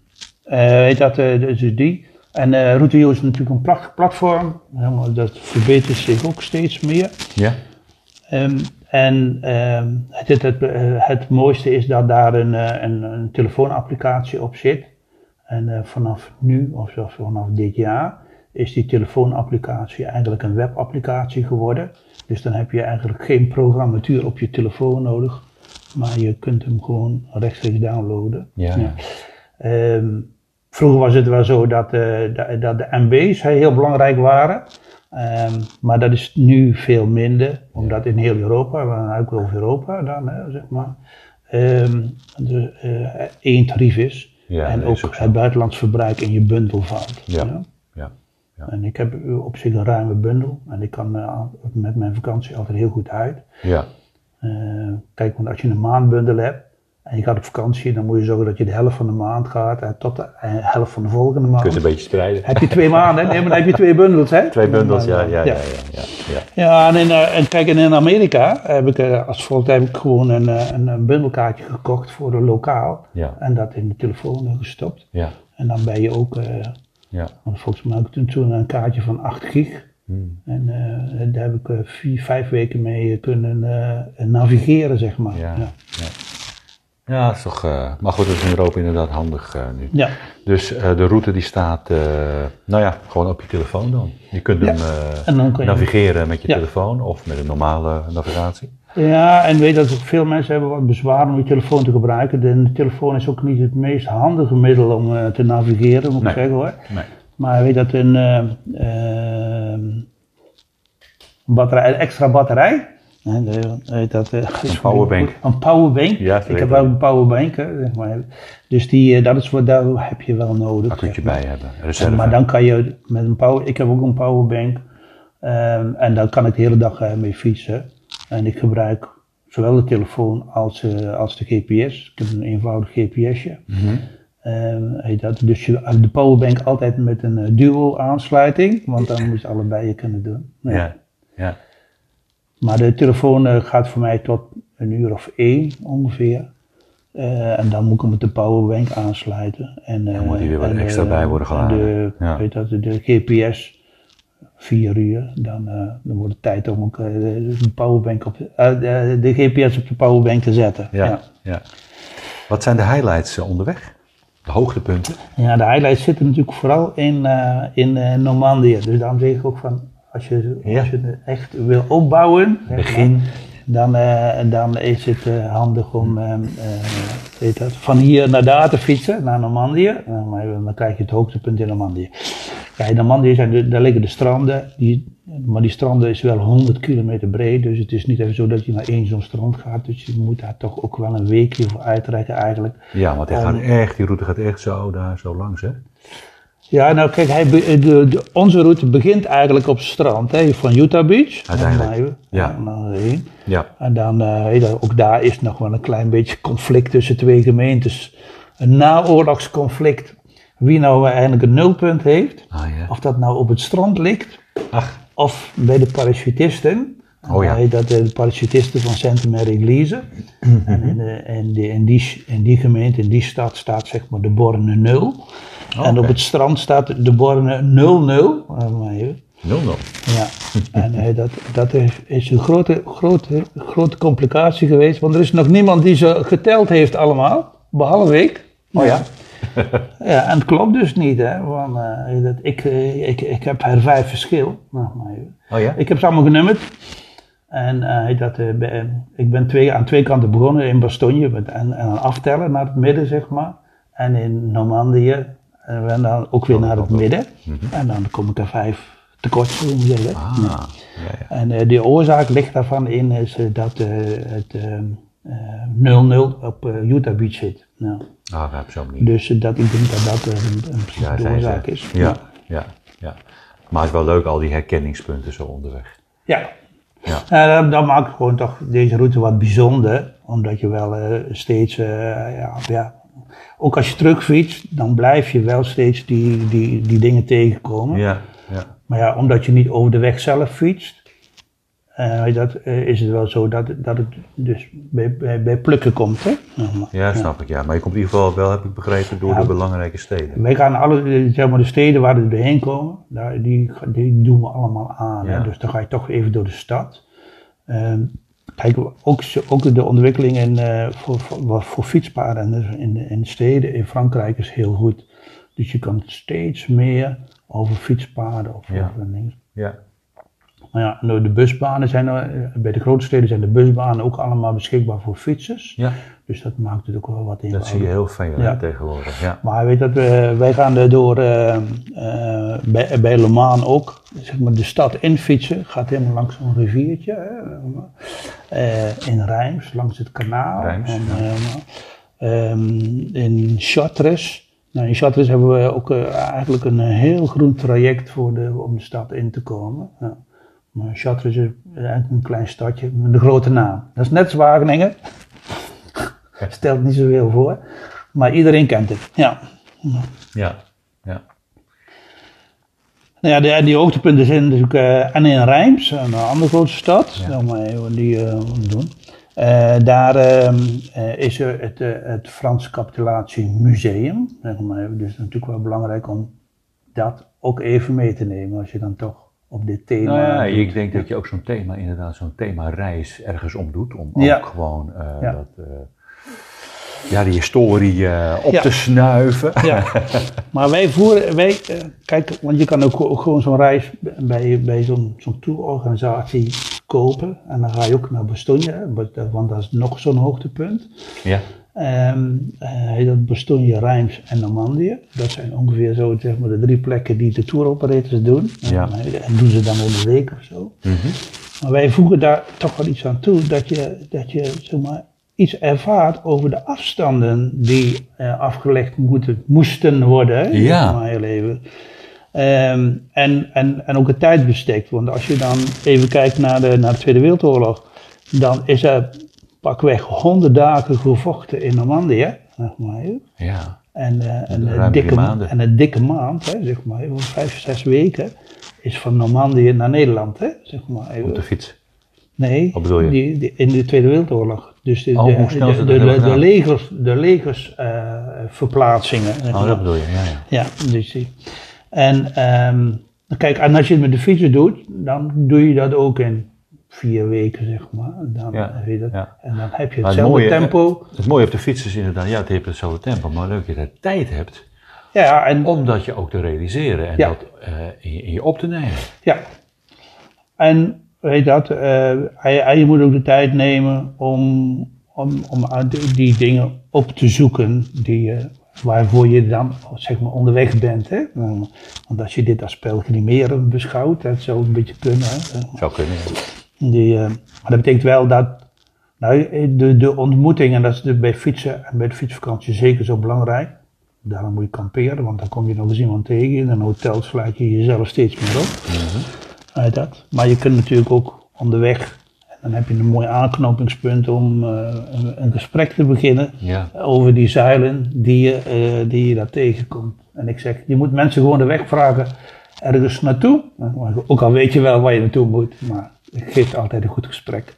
eh, weet dat, eh, dus die. En eh Route U is natuurlijk een prachtig platform. Helemaal, dat verbetert zich ook steeds meer. Ja? Ehm, en ehm, het, het, het, mooiste is dat daar een, een, een telefoonapplicatie op zit. En vanaf nu, of zelfs vanaf dit jaar, is die telefoonapplicatie eigenlijk een webapplicatie geworden. Dus dan heb je eigenlijk geen programmatuur op je telefoon nodig, maar je kunt hem gewoon rechtstreeks downloaden. Ja. ja. Ehm, vroeger was het wel zo dat, eh, dat, dat de MB's heel belangrijk waren. Ehm, maar dat is nu veel minder, omdat in heel Europa, hebben ook over Europa dan, hè, zeg maar, eh, één tarief is. Ja, en ook, is ook zo. het buitenlands verbruik in je bundel valt. Ja. ja. Ja. En ik heb op zich een ruime bundel en ik kan eh, met mijn vakantie altijd heel goed uit. Ja. Eh, kijk, want als je een maandbundel hebt en je gaat op vakantie, dan moet je zorgen dat je de helft van de maand gaat en tot de eh, helft van de volgende Je maand. kunt een beetje spreiden. Heb je twee maanden, nee, maar dan heb je twee bundels, hè? Twee bundels, ja, ja, ja, ja. ja, ja, en, in, eh, en kijk, en in Amerika heb ik eh, als volgt heb ik gewoon een, eh, een, een bundelkaartje gekocht voor een lokaal Ja. en dat in de telefoon eh, gestopt. Ja. En dan ben je ook, eh, Ja. want volgens mij heb ik toen, toen een kaartje van 8 gig. Hmm. En eh, daar heb ik eh, vier, vijf weken mee kunnen eh, navigeren, zeg maar. Ja. ja. Ja. Ja, dat is toch. maar goed, dat is in Europa inderdaad handig nu. Ja. Dus de route die staat, nou ja, gewoon op je telefoon dan. Je kunt Ja, hem en dan kun je- navigeren met je telefoon of met een normale navigatie. Ja, en weet dat veel mensen hebben wat bezwaar om je telefoon te gebruiken. De, de telefoon is ook niet het meest handige middel om eh, te navigeren, moet Nee. ik zeggen hoor. Nee. Maar weet dat een, eh, ehm, batterij, een extra batterij. weet dat, eh, is powerbank. Een powerbank. Ja, dat ik heb ook een powerbank. Hè, zeg maar. Dus die, eh, dat is wat daar heb je wel nodig. Accu'tje zeg maar. bij hebben. Reserve. maar dan kan je met een power, ik heb ook een powerbank ehm, en daar kan ik de hele dag eh, mee fietsen. En ik gebruik zowel de telefoon als, eh, als de GPS. Ik heb een eenvoudig GPSje. Mhm. Ehm, heet dat. Dus je, de powerbank altijd met een eh, duo aansluiting, want dan moet je allebei je kunnen doen. Ja. Ja. Ja. Maar de telefoon eh, gaat voor mij tot een uur of één ongeveer. En dan moet ik hem met de powerbank aansluiten. En, Dan moet die weer wat en, extra bij worden en geladen. De, Ja. weet dat, de GPS, vier uur. Dan, eh, dan wordt het tijd om ook eh, de, powerbank op de, eh, de, GPS op de powerbank te zetten. Ja. ja. ja. Wat zijn de highlights onderweg? De hoogtepunten? Ja, de highlights zitten natuurlijk vooral in, in Normandië. Dus daarom zeg ik ook van, als je, Ja. als je het echt wil opbouwen, Begin. dan, eh, dan is het handig om eh, eh, weet dat, van hier naar daar te fietsen, naar Normandië. Maar dan krijg je het hoogtepunt in Normandië. Kijk, in Normandië zijn de, daar liggen de stranden, die, maar die stranden is wel 100 kilometer breed. Dus het is niet even zo dat je naar één zo'n strand gaat. Dus je moet daar toch ook wel een weekje voor uittrekken eigenlijk. Ja, want hij gaat echt, die route gaat echt zo daar zo langs, hè? Ja, nou kijk, hij de, de- onze route begint eigenlijk op het strand, hè, van Utah Beach. Uiteindelijk, Dan, ja. En. Ja. En dan, eh, ook daar is nog wel een klein beetje conflict tussen twee gemeentes. Een naoorlogsconflict. Wie nou eigenlijk een nulpunt heeft. Ah ja. Of dat nou op het strand ligt, Ach, of bij de parachutisten. Oh ja. Eh, Dat eh, de parachutisten van Sainte-Marie-Église. En in, de- in, die, in, die, in die gemeente, in die stad staat zeg maar de Borne 0. En op het strand staat de Borne 00. Eh, maar even. 0 0. Ja, [laughs] en eh, dat, dat is, is een grote, grote, grote complicatie geweest, want er is nog niemand die ze geteld heeft allemaal, behalve ik. Oh ja? [laughs] Ja, en het klopt dus niet, hè. Want, eh, dat, ik, eh, ik, ik heb er vijf verschil. Nou, maar even. Oh ja? Ik heb ze allemaal genummerd. En eh, dat, ik ben twee, aan twee kanten begonnen in Bastogne met, en, en aan aftellen naar het midden, zeg maar. En in Normandië en we dan ook weer naar het midden. En dan kom ik er vijf tekort, zeggen. Ah, Ja. ja, ja. En de oorzaak ligt daarvan in is dat het ehm, eh, 0-0 op Utah Beach zit. Nou, Ah, op zo'n manier. dus eh, dat, ik denk dat dat eh, een, een Ja, oorzaak is. Ja, ja, ja. Maar het is wel leuk, al die herkenningspunten zo onderweg. Ja. Ja. Ja, dat, dat maakt gewoon toch deze route wat bijzonder. Omdat je wel eh, steeds, eh, ja, ja, ook als je terugfietst, dan blijf je wel steeds die, die, die dingen tegenkomen. Ja, ja. Maar ja, omdat je niet over de weg zelf fietst, eh, dat, eh, is het wel zo dat, dat het dus bij, bij, bij plukken komt. Hè? Ja, snap ik. Ja. Maar je komt in ieder geval wel, heb ik begrepen, door Ja. de belangrijke steden. Wij gaan alle, zeg maar, de steden waar we doorheen komen, daar, die, die doen we allemaal aan. Ja. Hè? Dus dan ga je toch even door de stad. Ehm, kijk, ook, ook de ontwikkeling in, eh, voor, voor, voor fietspaden dus in, de- in steden in Frankrijk is heel goed. Dus je kan steeds meer over fietspaden of Ja. over dingen. Ja, nou, de busbanen zijn er, eh, bij de grote steden zijn de busbanen ook allemaal beschikbaar voor fietsers. ja. Dus dat maakt het ook wel wat dat zie je heel veel Ja. tegenwoordig. Ja. Maar weet dat, we, wij gaan door eh, eh, bij, bij Le Mans ook, zeg maar de stad in fietsen. Gaat helemaal langs zo'n riviertje. Eh, in Rijms, langs het kanaal. Rijms, En, ja. eh, ehm, in Chartres. Nou, in Chartres hebben we ook eh, eigenlijk een heel groen traject voor de, om de stad in te komen. Ja. Maar Chartres is een klein stadje met een grote naam. Dat is net als Wageningen. Stelt niet zoveel voor. Maar iedereen kent het. Ja. Ja, ja. Nou ja, die hoogtepunten zijn natuurlijk eh, en in Rijms, een andere grote stad, Ja. maar even die eh, doen. Eh, daar ehm, eh, is er het, eh, het Frans Capitulatiemuseum. Zeg maar. Dus het is natuurlijk wel belangrijk om dat ook even mee te nemen als je dan toch op dit thema. Nou ja, ik denk dat je ook zo'n thema, inderdaad, zo'n thema reis ergens om doet. Om Ja. ook gewoon eh, Ja. dat, eh, ja, die historie eh, op Ja. te snuiven. Ja, [laughs] maar wij voeren, wij, kijk, want je kan ook, ook gewoon zo'n reis bij, bij zo'n zo'n tourorganisatie kopen. En dan ga je ook naar Bastogne, want dat is nog zo'n hoogtepunt. Ja, Ehm eh, heet dat Bastogne, Rijms en Normandië. Dat zijn ongeveer zo zeg maar, de drie plekken die de touroperators doen. Ja. En, en doen ze dan in een week of zo. Mhm. Maar wij voegen daar toch wel iets aan toe, dat je, dat je zeg maar, iets ervaart over de afstanden die eh, afgelegd moeten, moesten worden Ja. zeg maar, heel even. Ehm, en, en, en ook het tijdsbestek. Want als je dan even kijkt naar de, naar de Tweede Wereldoorlog, dan is er pakweg honderd dagen gevochten in Normandië. Zeg maar, ja. En, eh, een drie dikke, maanden. en een dikke maand, hè, zeg maar, even, vijf, zes weken, is van Normandië naar Nederland. Hè, zeg maar, even. op de fiets. Nee, Wat bedoel je? Die, die- in de Tweede Wereldoorlog. Dus de, Oh, de, legers, de legers eh, verplaatsingen. zeg Oh, dat bedoel je, ja, ja. Ja, dus die. En ehm, kijk, en als je het met de fietsen doet, dan doe je dat ook in vier weken, zeg maar. Dan, Ja, weet je dat. ja. En dan heb je het hetzelfde mooie, tempo. Het mooie op de fiets is inderdaad, ja, het heeft hetzelfde tempo, maar leuk dat je de tijd hebt Ja, en, om dat je ook te realiseren en Ja. dat eh, in, je, in je op te nemen. ja. en weet je dat, eh, en- je moet ook de tijd nemen om, om, om die, die dingen op te zoeken die, je- waarvoor je dan zeg maar, onderweg bent. Hè? Want als je dit als pelgrimeren beschouwt, dat zou een beetje kunnen. Hè? Zou kunnen. ja. Die, eh, maar dat betekent wel dat nou, de, de ontmoeting, en dat is bij fietsen en bij de fietsvakantie zeker zo belangrijk. Daarom moet je kamperen, want dan kom je nog eens iemand tegen. In een hotel sluit je jezelf steeds meer op. Uit dat. Maar je kunt natuurlijk ook onderweg, en dan heb je een mooi aanknopingspunt om eh, een, een gesprek te beginnen Ja. over die zeilen die je, eh, die je daar tegenkomt. En ik zeg, je moet mensen gewoon de weg vragen ergens naartoe. Ook al weet je wel waar je naartoe moet, maar geeft altijd een goed gesprek.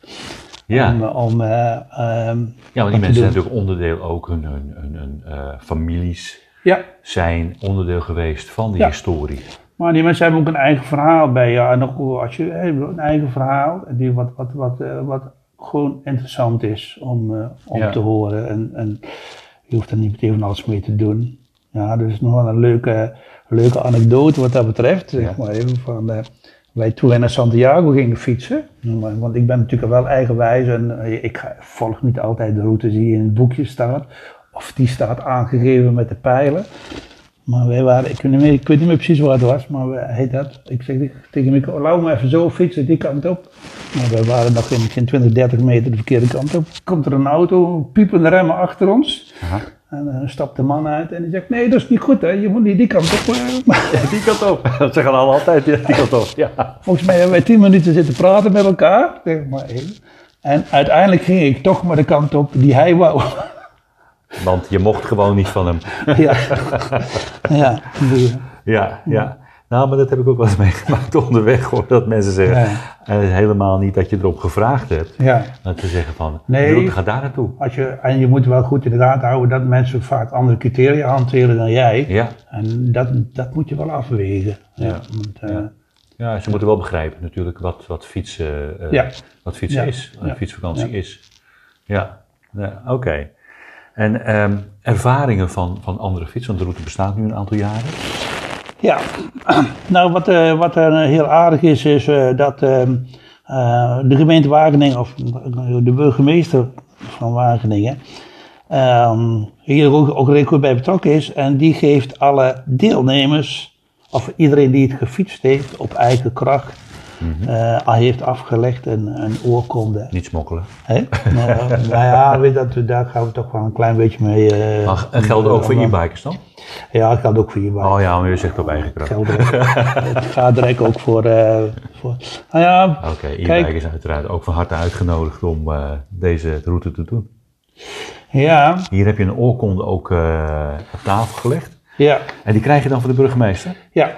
Ja. Om, eh, om, eh, ehm, Ja, want die mensen zijn natuurlijk onderdeel ook, hun, hun, hun, hun, eh, families Ja, zijn onderdeel geweest van die Ja. historie. maar die mensen hebben ook een eigen verhaal bij je. En ook als je hè, een eigen verhaal, die wat, wat, wat, eh, wat gewoon interessant is om, eh, om Ja. te horen. En, en je hoeft er niet meteen van alles mee te doen. Ja, dus nog wel een leuke, leuke anekdote wat dat betreft. Zeg maar even van, eh, wij toen naar Santiago gingen fietsen, want ik ben natuurlijk wel eigenwijs en eh, ik volg niet altijd de route die in het boekje staat. Of die staat aangegeven met de pijlen. Maar wij waren, ik weet niet meer, ik weet niet meer precies wat het was, maar heet dat, ik zeg tegen Mico, laat me even zo fietsen die kant op. Maar wij waren nog geen, geen 20, 30 meter de verkeerde kant op. Komt er een auto, piepende remmen achter ons. En dan stapt de man uit en die zegt, nee dat is niet goed hè, je moet niet die kant op. Maar Die kant op. [laughs] Dat zeggen al altijd, ja, die kant op. Ja. volgens mij hebben wij 10 minuten zitten praten met elkaar. Zeg maar even. En uiteindelijk ging ik toch maar de kant op die hij wou. Want je mocht gewoon niet van hem. ja, [laughs] ja. Ja, ja. Nou, maar dat heb ik ook wel eens [laughs] meegemaakt onderweg, hoor. Dat mensen zeggen, is helemaal niet dat je erop gevraagd hebt. ja. Dat ze zeggen van, Nee. de route gaat daar naartoe. Als je, en je moet wel goed in de gaten houden dat mensen vaak andere criteria hanteren dan jij. Ja, En dat, dat moet je wel afwegen. Ja. Ja. Want, eh, Ja. ze moeten wel begrijpen natuurlijk wat, wat fietsen, eh, Ja. wat fietsen Ja. is, wat een fietsvakantie is. Ja, ja oké. En ehm, ervaringen van, van andere fietsen, want de route bestaat nu een aantal jaren. Ja, [clears throat] nou wat, eh, wat er heel aardig is, is eh, dat ehm, eh, de gemeente Wageningen, of de burgemeester van Wageningen, ehm, hier ook, ook goed bij betrokken is. En die geeft alle deelnemers, of iedereen die het gefietst heeft, op eigen kracht, al heeft afgelegd een, een oorkonde. Niet smokkelen. Hè? nou, [laughs] nou ja, weet dat, daar gaan we toch wel een klein beetje mee. Mag, en geldt ook voor e-bikers dan? Ja, dat geldt ook voor je Oh ja, maar je zegt op eigen kracht. Geldt ook. het gaat direct ook voor, eh, voor. Nou ja, Oké, Kijk. e-bikers uiteraard ook van harte uitgenodigd om deze route te doen. ja, Hier heb je een oorkonde ook op tafel gelegd. ja, En die krijg je dan van de burgemeester? ja.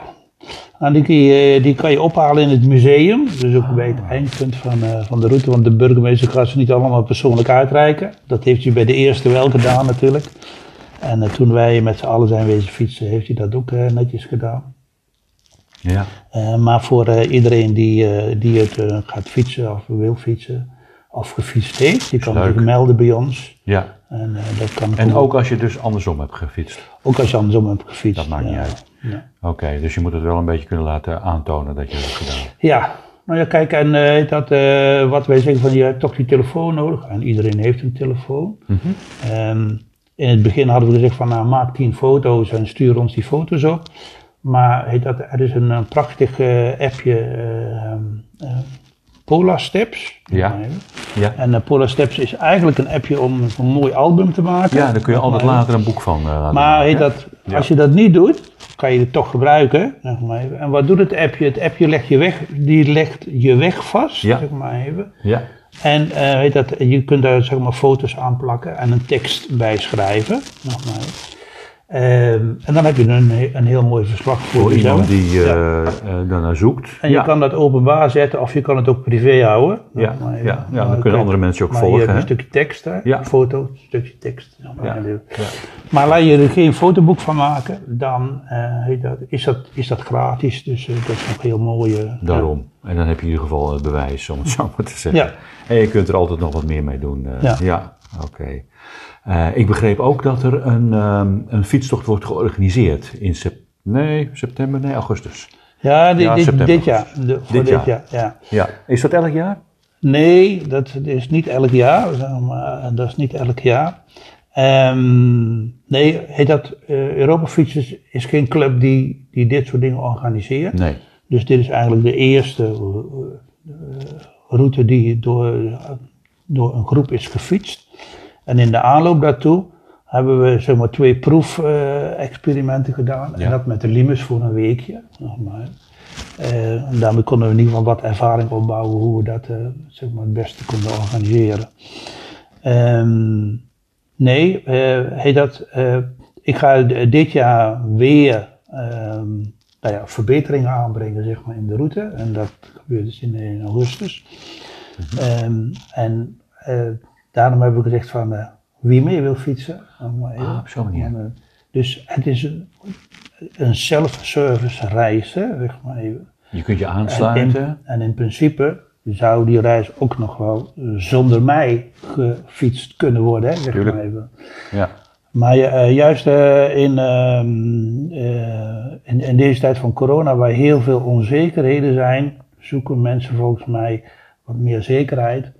En die, kan je ophalen in het museum, dus ook bij het eindpunt van, eh, van de route, want de burgemeester gaat ze niet allemaal persoonlijk uitreiken. Dat heeft hij bij de eerste wel gedaan natuurlijk. En eh, toen wij met z'n allen zijn wezen fietsen, heeft hij dat ook eh, netjes gedaan. Ja. Eh, maar voor eh, iedereen die, eh, die het eh, gaat fietsen of wil fietsen, of gefietst heeft, die kan zich melden bij ons. ja. En eh, dat kan En ook als je dus andersom hebt gefietst. Ook als je andersom hebt gefietst. Dat maakt niet uit. Ja. Oké, dus je moet het wel een beetje kunnen laten aantonen dat je dat hebt gedaan. Ja, nou ja, kijk, en eh, dat, eh, wat wij zeggen van je hebt toch die telefoon nodig. En iedereen heeft een telefoon. Mhm. Ehm, in het begin hadden we gezegd van nou, maak tien foto's en stuur ons die foto's op. Maar heet dat, er is een, een prachtig eh, appje, eh, eh, Polar Steps. Ja. Ja. En eh, Polar Steps is eigenlijk een appje om een mooi album te maken. Ja, daar kun je altijd Maar- later een boek van eh, laten Maar maken, heet hè? dat, Ja. als je dat niet doet, kan je het toch gebruiken. Zeg maar even. En wat doet het appje? Het appje legt je weg, die legt je weg vast. Ja. Zeg maar even. Ja, En eh, dat, je kunt daar zeg maar, foto's aan plakken en een tekst bij schrijven. Nog maar. even. Ehm, en dan heb je een, een heel mooi verslag voor, voor jezelf. iemand die Ja. eh eh, daarnaar zoekt. En je kan dat openbaar zetten of je kan het ook privé houden. Ja, maar ja, ja, dan kunnen kijk, andere mensen ook maar volgen, je hè? een stukje tekst, hè? Een foto, een stukje tekst. Maar. Maar laat je er geen fotoboek van maken, dan eh, dat, is, dat, is dat gratis. Dus dat is nog heel mooi. Daarom. En dan heb je in ieder geval het bewijs, om het zo maar te zeggen. Ja. En je kunt er altijd nog wat meer mee doen. Ja. oké. Eh, ik begreep ook dat er een, ehm, een fietstocht wordt georganiseerd in sep nee, september, nee, augustus. Ja, dit, Ja, dit, september. dit jaar. De, Dit dit, jaar. jaar. Ja. Ja. Is dat elk jaar? Nee, dat is niet elk jaar. maar, dat is niet elk jaar. Ehm, nee, heet dat, eh Europa Fietsers is geen club die, die dit soort dingen organiseert. Nee. Dus dit is eigenlijk de eerste eh, eh, route die door, door een groep is gefietst. En in de aanloop daartoe hebben we zeg maar, twee proefexperimenten gedaan. Ja. En dat met de Limes voor een weekje. Nog maar. Eh, en daarmee konden we in ieder geval wat ervaring opbouwen hoe we dat eh, zeg maar, het beste konden organiseren. Ehm, nee, eh, dat, ik ga dit jaar weer ehm, nou ja, verbeteringen aanbrengen zeg maar, in de route. En dat gebeurt dus in, in augustus. Ehm, en daarom hebben we gezegd van eh, wie mee wil fietsen. even. Ah, op zo'n manier. Eh, dus het is een, een self-service reis, hè, zeg maar even. Je kunt je En aansluiten. in, en in principe zou die reis ook nog wel zonder mij gefietst kunnen worden, hè, zeg Tuurlijk. maar even. Ja. Maar eh, juist in, ehm, eh, in, in deze tijd van corona, waar heel veel onzekerheden zijn, zoeken mensen volgens mij wat meer zekerheid.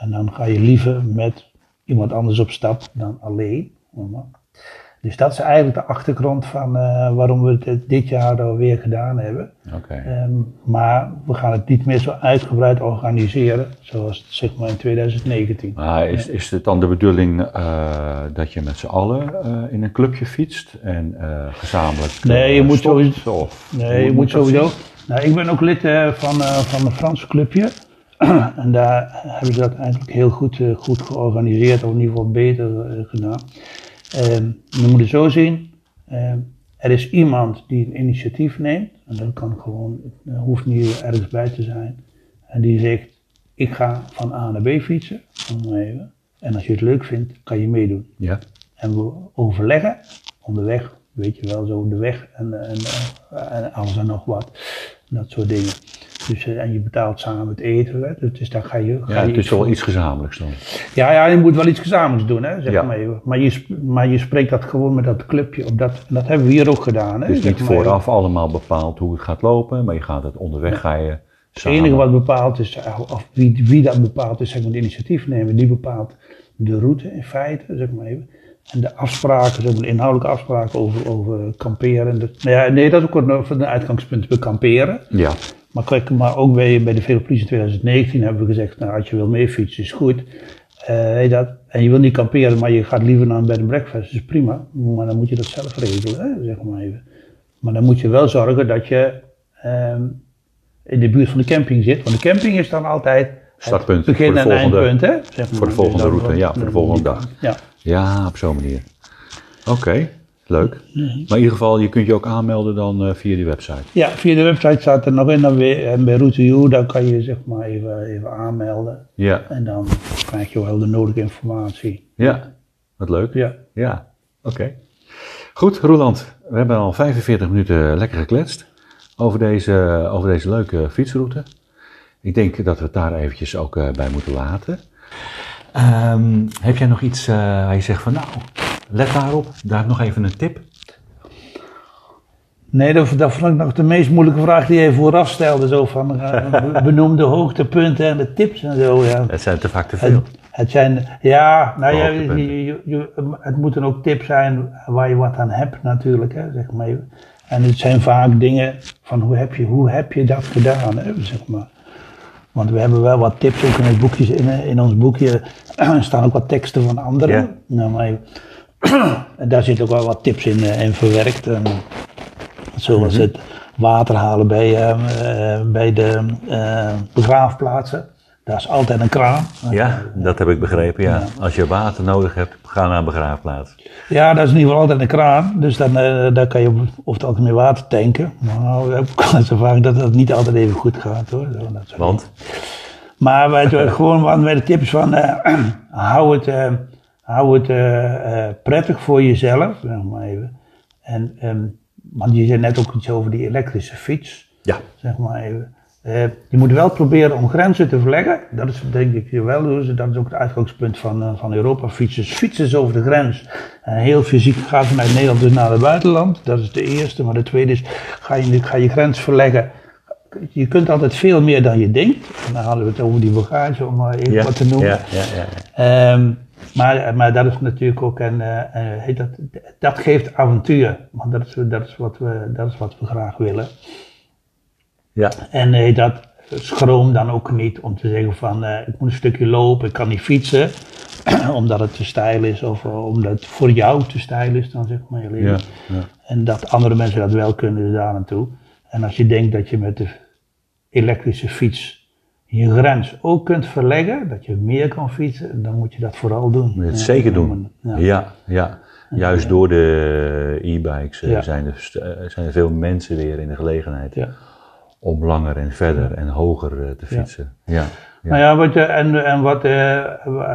En dan ga je liever met iemand anders op stap dan alleen. Dus dat is eigenlijk de achtergrond van eh, waarom we het dit jaar alweer gedaan hebben. Oké. Ehm, maar we gaan het niet meer zo uitgebreid organiseren zoals zeg maar in 2019. Maar is, is het dan de bedoeling eh, dat je met z'n allen eh, in een clubje fietst en eh, gezamenlijk Nee, je eh, moet stopt? sowieso- Of, Nee, je moet sowieso. Nou, ik ben ook lid eh, van, eh, van een Frans clubje. En daar hebben ze dat eigenlijk heel goed, eh, goed georganiseerd, of in ieder geval beter eh, gedaan. Ehm, je moet het zo zien. ehm, er is iemand die een initiatief neemt. En dat kan gewoon, het hoeft niet ergens bij te zijn. En die zegt, ik ga van A naar B fietsen. Om even. En als je het leuk vindt, kan je meedoen. Ja. En we overleggen onderweg, weet je wel, zo de weg en, en, eh, en alles en nog wat. Dat soort dingen. Dus, en je betaalt samen het eten. Hè? Dus dan ga je. Ga ja, je het is wel iets gezamenlijks dan. Ja, ja, je moet wel iets gezamenlijks doen, hè, zeg Ja. maar even. Maar je, maar je spreekt dat gewoon met dat clubje op dat. En dat hebben we hier ook gedaan. Hè, Het zeg niet even. vooraf allemaal bepaald hoe het gaat lopen, maar je gaat het onderweg ga je Het samen. enige wat bepaald is, eh, of wie, wie dat bepaalt, is zeg maar de initiatiefnemer. Die bepaalt de route in feite, zeg maar even. En de afspraken, zeg maar, de inhoudelijke afspraken over, over kamperen. Nou ja, nee, dat is ook een, een uitgangspunt bij kamperen. Ja, Maar, kijk, maar ook bij, bij de Velopolis in 2019 hebben we gezegd, nou, als je wil meefietsen is goed. Eh, dat, en je wil niet kamperen, maar je gaat liever naar een bed and breakfast, is prima. Maar dan moet je dat zelf regelen, hè, zeg maar even. Maar dan moet je wel zorgen dat je ehm, in de buurt van de camping zit. Want de camping is dan altijd Startpunt begin voor de en volgende- eindpunt. Hè, zeg maar. voor de volgende Dus route, ja, voor de volgende dag. Ja. ja op zo'n manier. Oké, leuk. Maar in ieder geval, je kunt je ook aanmelden dan eh, via die website. ja, via de website staat er nog in. Dan weer, en bij Route U, dan kan je zeg maar even, even aanmelden. Ja, En dan krijg je wel de nodige informatie. ja. Wat leuk. Ja. Ja, oké. Goed, Roeland, we hebben al 45 minuten lekker gekletst over deze, over deze leuke fietsroute. Ik denk dat we het daar eventjes ook eh, bij moeten laten. Ehm, heb jij nog iets eh, waar je zegt van nou, let daarop, daar nog even een tip? Nee, dat, dat vond ik nog de meest moeilijke vraag die je vooraf stelde. Zo van, eh, be- [laughs] benoem de hoogtepunten en de tips en zo. Ja. Het zijn te vaak te veel. Het, het zijn, ja, nou ja, je, je, je- het moeten ook tips zijn waar je wat aan hebt natuurlijk, hè, zeg maar. En het zijn vaak dingen van hoe heb je, hoe heb je dat gedaan, hè, zeg maar. Want we hebben wel wat tips ook in, het boekje, in, in ons boekje. [clears throat] Staan ook wat teksten van anderen. Ja. Nou, maar, [clears throat] en daar zitten ook wel wat tips in, eh, in verwerkt. En, zoals Mhm. het water halen bij, eh, eh, bij de begraafplaatsen. Daar is altijd een kraan. Ja, dat heb ik begrepen, ja. Als je water nodig hebt, ga naar een begraafplaats. Ja, dat is in ieder geval altijd een kraan. Dus dan, daar kan je over het algemeen water tanken. Maar nou, we hebben eens ervaring dat dat niet altijd even goed gaat hoor. Zo, dat Want? Maar wij doen gewoon wat bij de tips van eh, [clears throat] hou het, hou het eh, eh, prettig voor jezelf. Zeg maar even. En, ehm, want je zei net ook iets over die elektrische fiets. Ja. Zeg maar even. Eh, je moet wel proberen om grenzen te verleggen. Dat is denk ik wel. Dus dat is ook het uitgangspunt van, van Europa. Fietsers fietsen over de grens. En heel fysiek gaat vanuit Nederland dus naar het buitenland. Dat is de eerste. Maar de tweede is, ga je, ga je grens verleggen. Je kunt altijd veel meer dan je denkt. En dan hadden we het over die bagage, om maar even Ja, wat te noemen. ja, ja. Ehm, maar, maar dat is natuurlijk ook een, eh, dat, dat geeft avontuur. Want dat is, dat, is wat we, dat is wat we graag willen. Ja, En eh, dat schroom dan ook niet om te zeggen van eh, ik moet een stukje lopen, ik kan niet fietsen. [clears throat] omdat het te stijl is of omdat het voor jou te stijl is dan zeg maar je leven. ja, ja. En dat andere mensen dat wel kunnen, dus daar naartoe. En als je denkt dat je met de elektrische fiets je grens ook kunt verleggen, dat je meer kan fietsen, dan moet je dat vooral doen. Moet je het zeker doen. Ja. Ja, ja. Juist door de e-bikes eh, Ja. zijn, er, eh, zijn er veel mensen weer in de gelegenheid Ja. om langer en verder en hoger eh, te fietsen. Ja. Nou ja, wat, je- en, en wat, eh,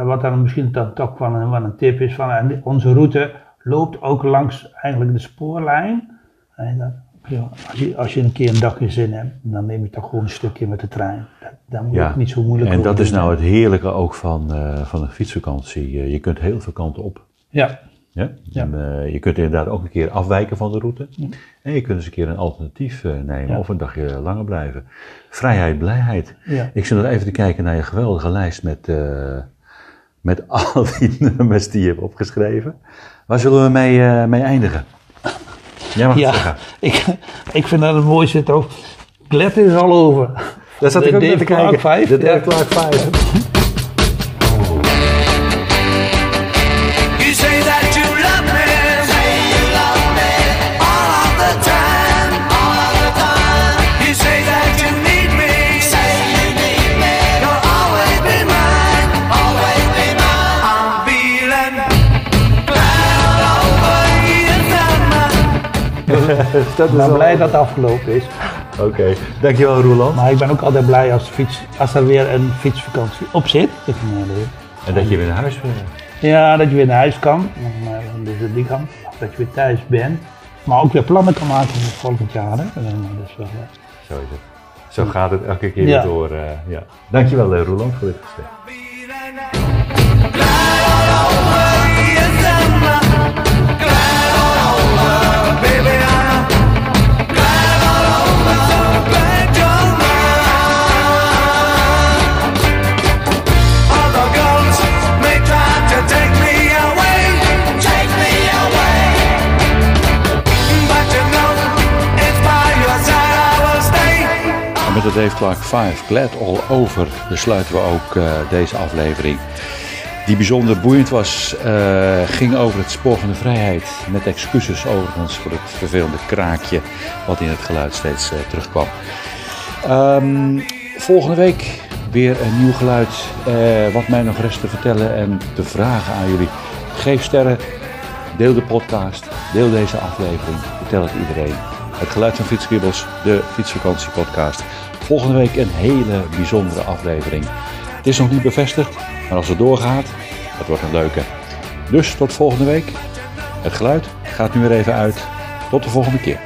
wat dan misschien dan toch wel een, wel een tip is, van, en onze route loopt ook langs eigenlijk de spoorlijn. En dat, ja, als, je, als je een keer een dagje zin hebt, dan neem je toch gewoon een stukje met de trein. Daar moet Ja. ook niet zo moeilijk En dat is nou het heerlijke ook van, eh, van een fietsvakantie. Je kunt heel veel kanten op. Ja, Ja? Ja. En, eh, je kunt inderdaad ook een keer afwijken van de route. En je kunt eens een keer een alternatief eh, nemen of een dagje langer blijven. Vrijheid, blijheid. Ik zit nog even te kijken naar je geweldige lijst met, met al die [laughs] nummers die je hebt opgeschreven. Waar zullen we mee, mee eindigen? Ja, ja [laughs] ik, ik vind dat een mooi zit ook. Glet is al over. Daar zat de, ik ook David naar te kijken. De Dave 5. [laughs] Dat Ik ben blij dat het afgelopen is. Oké, dankjewel Roland. Maar ik ben ook altijd blij als, fiets, als er weer een fietsvakantie op zit. Dat. En dat je weer naar huis eh, Ja, dat je weer naar huis kan. Maar, dus die kan. Dat je weer thuis bent. Maar ook weer plannen kan maken voor volgend jaar. Hè. Eh, dus wel, eh, Zo is het. Zo gaat het elke keer Ja. door. eh, ja. Dankjewel eh, Roland voor dit gesprek. De Dave Clark 5, Glad All Over, besluiten we ook eh, deze aflevering. Die bijzonder boeiend was, eh, ging over het spoor van de vrijheid. Met excuses overigens voor het vervelende kraakje wat in het geluid steeds eh, terugkwam. Ehm, volgende week weer een nieuw geluid. Wat mij nog rest te vertellen en te vragen aan jullie. Geef sterren, deel de podcast, deel deze aflevering, vertel het iedereen. Het geluid van Fietskribbels, de fietsvakantiepodcast. Volgende week een hele bijzondere aflevering. Het is nog niet bevestigd, maar als het doorgaat, het wordt een leuke. Dus tot volgende week. Het geluid gaat nu weer even uit. Tot de volgende keer.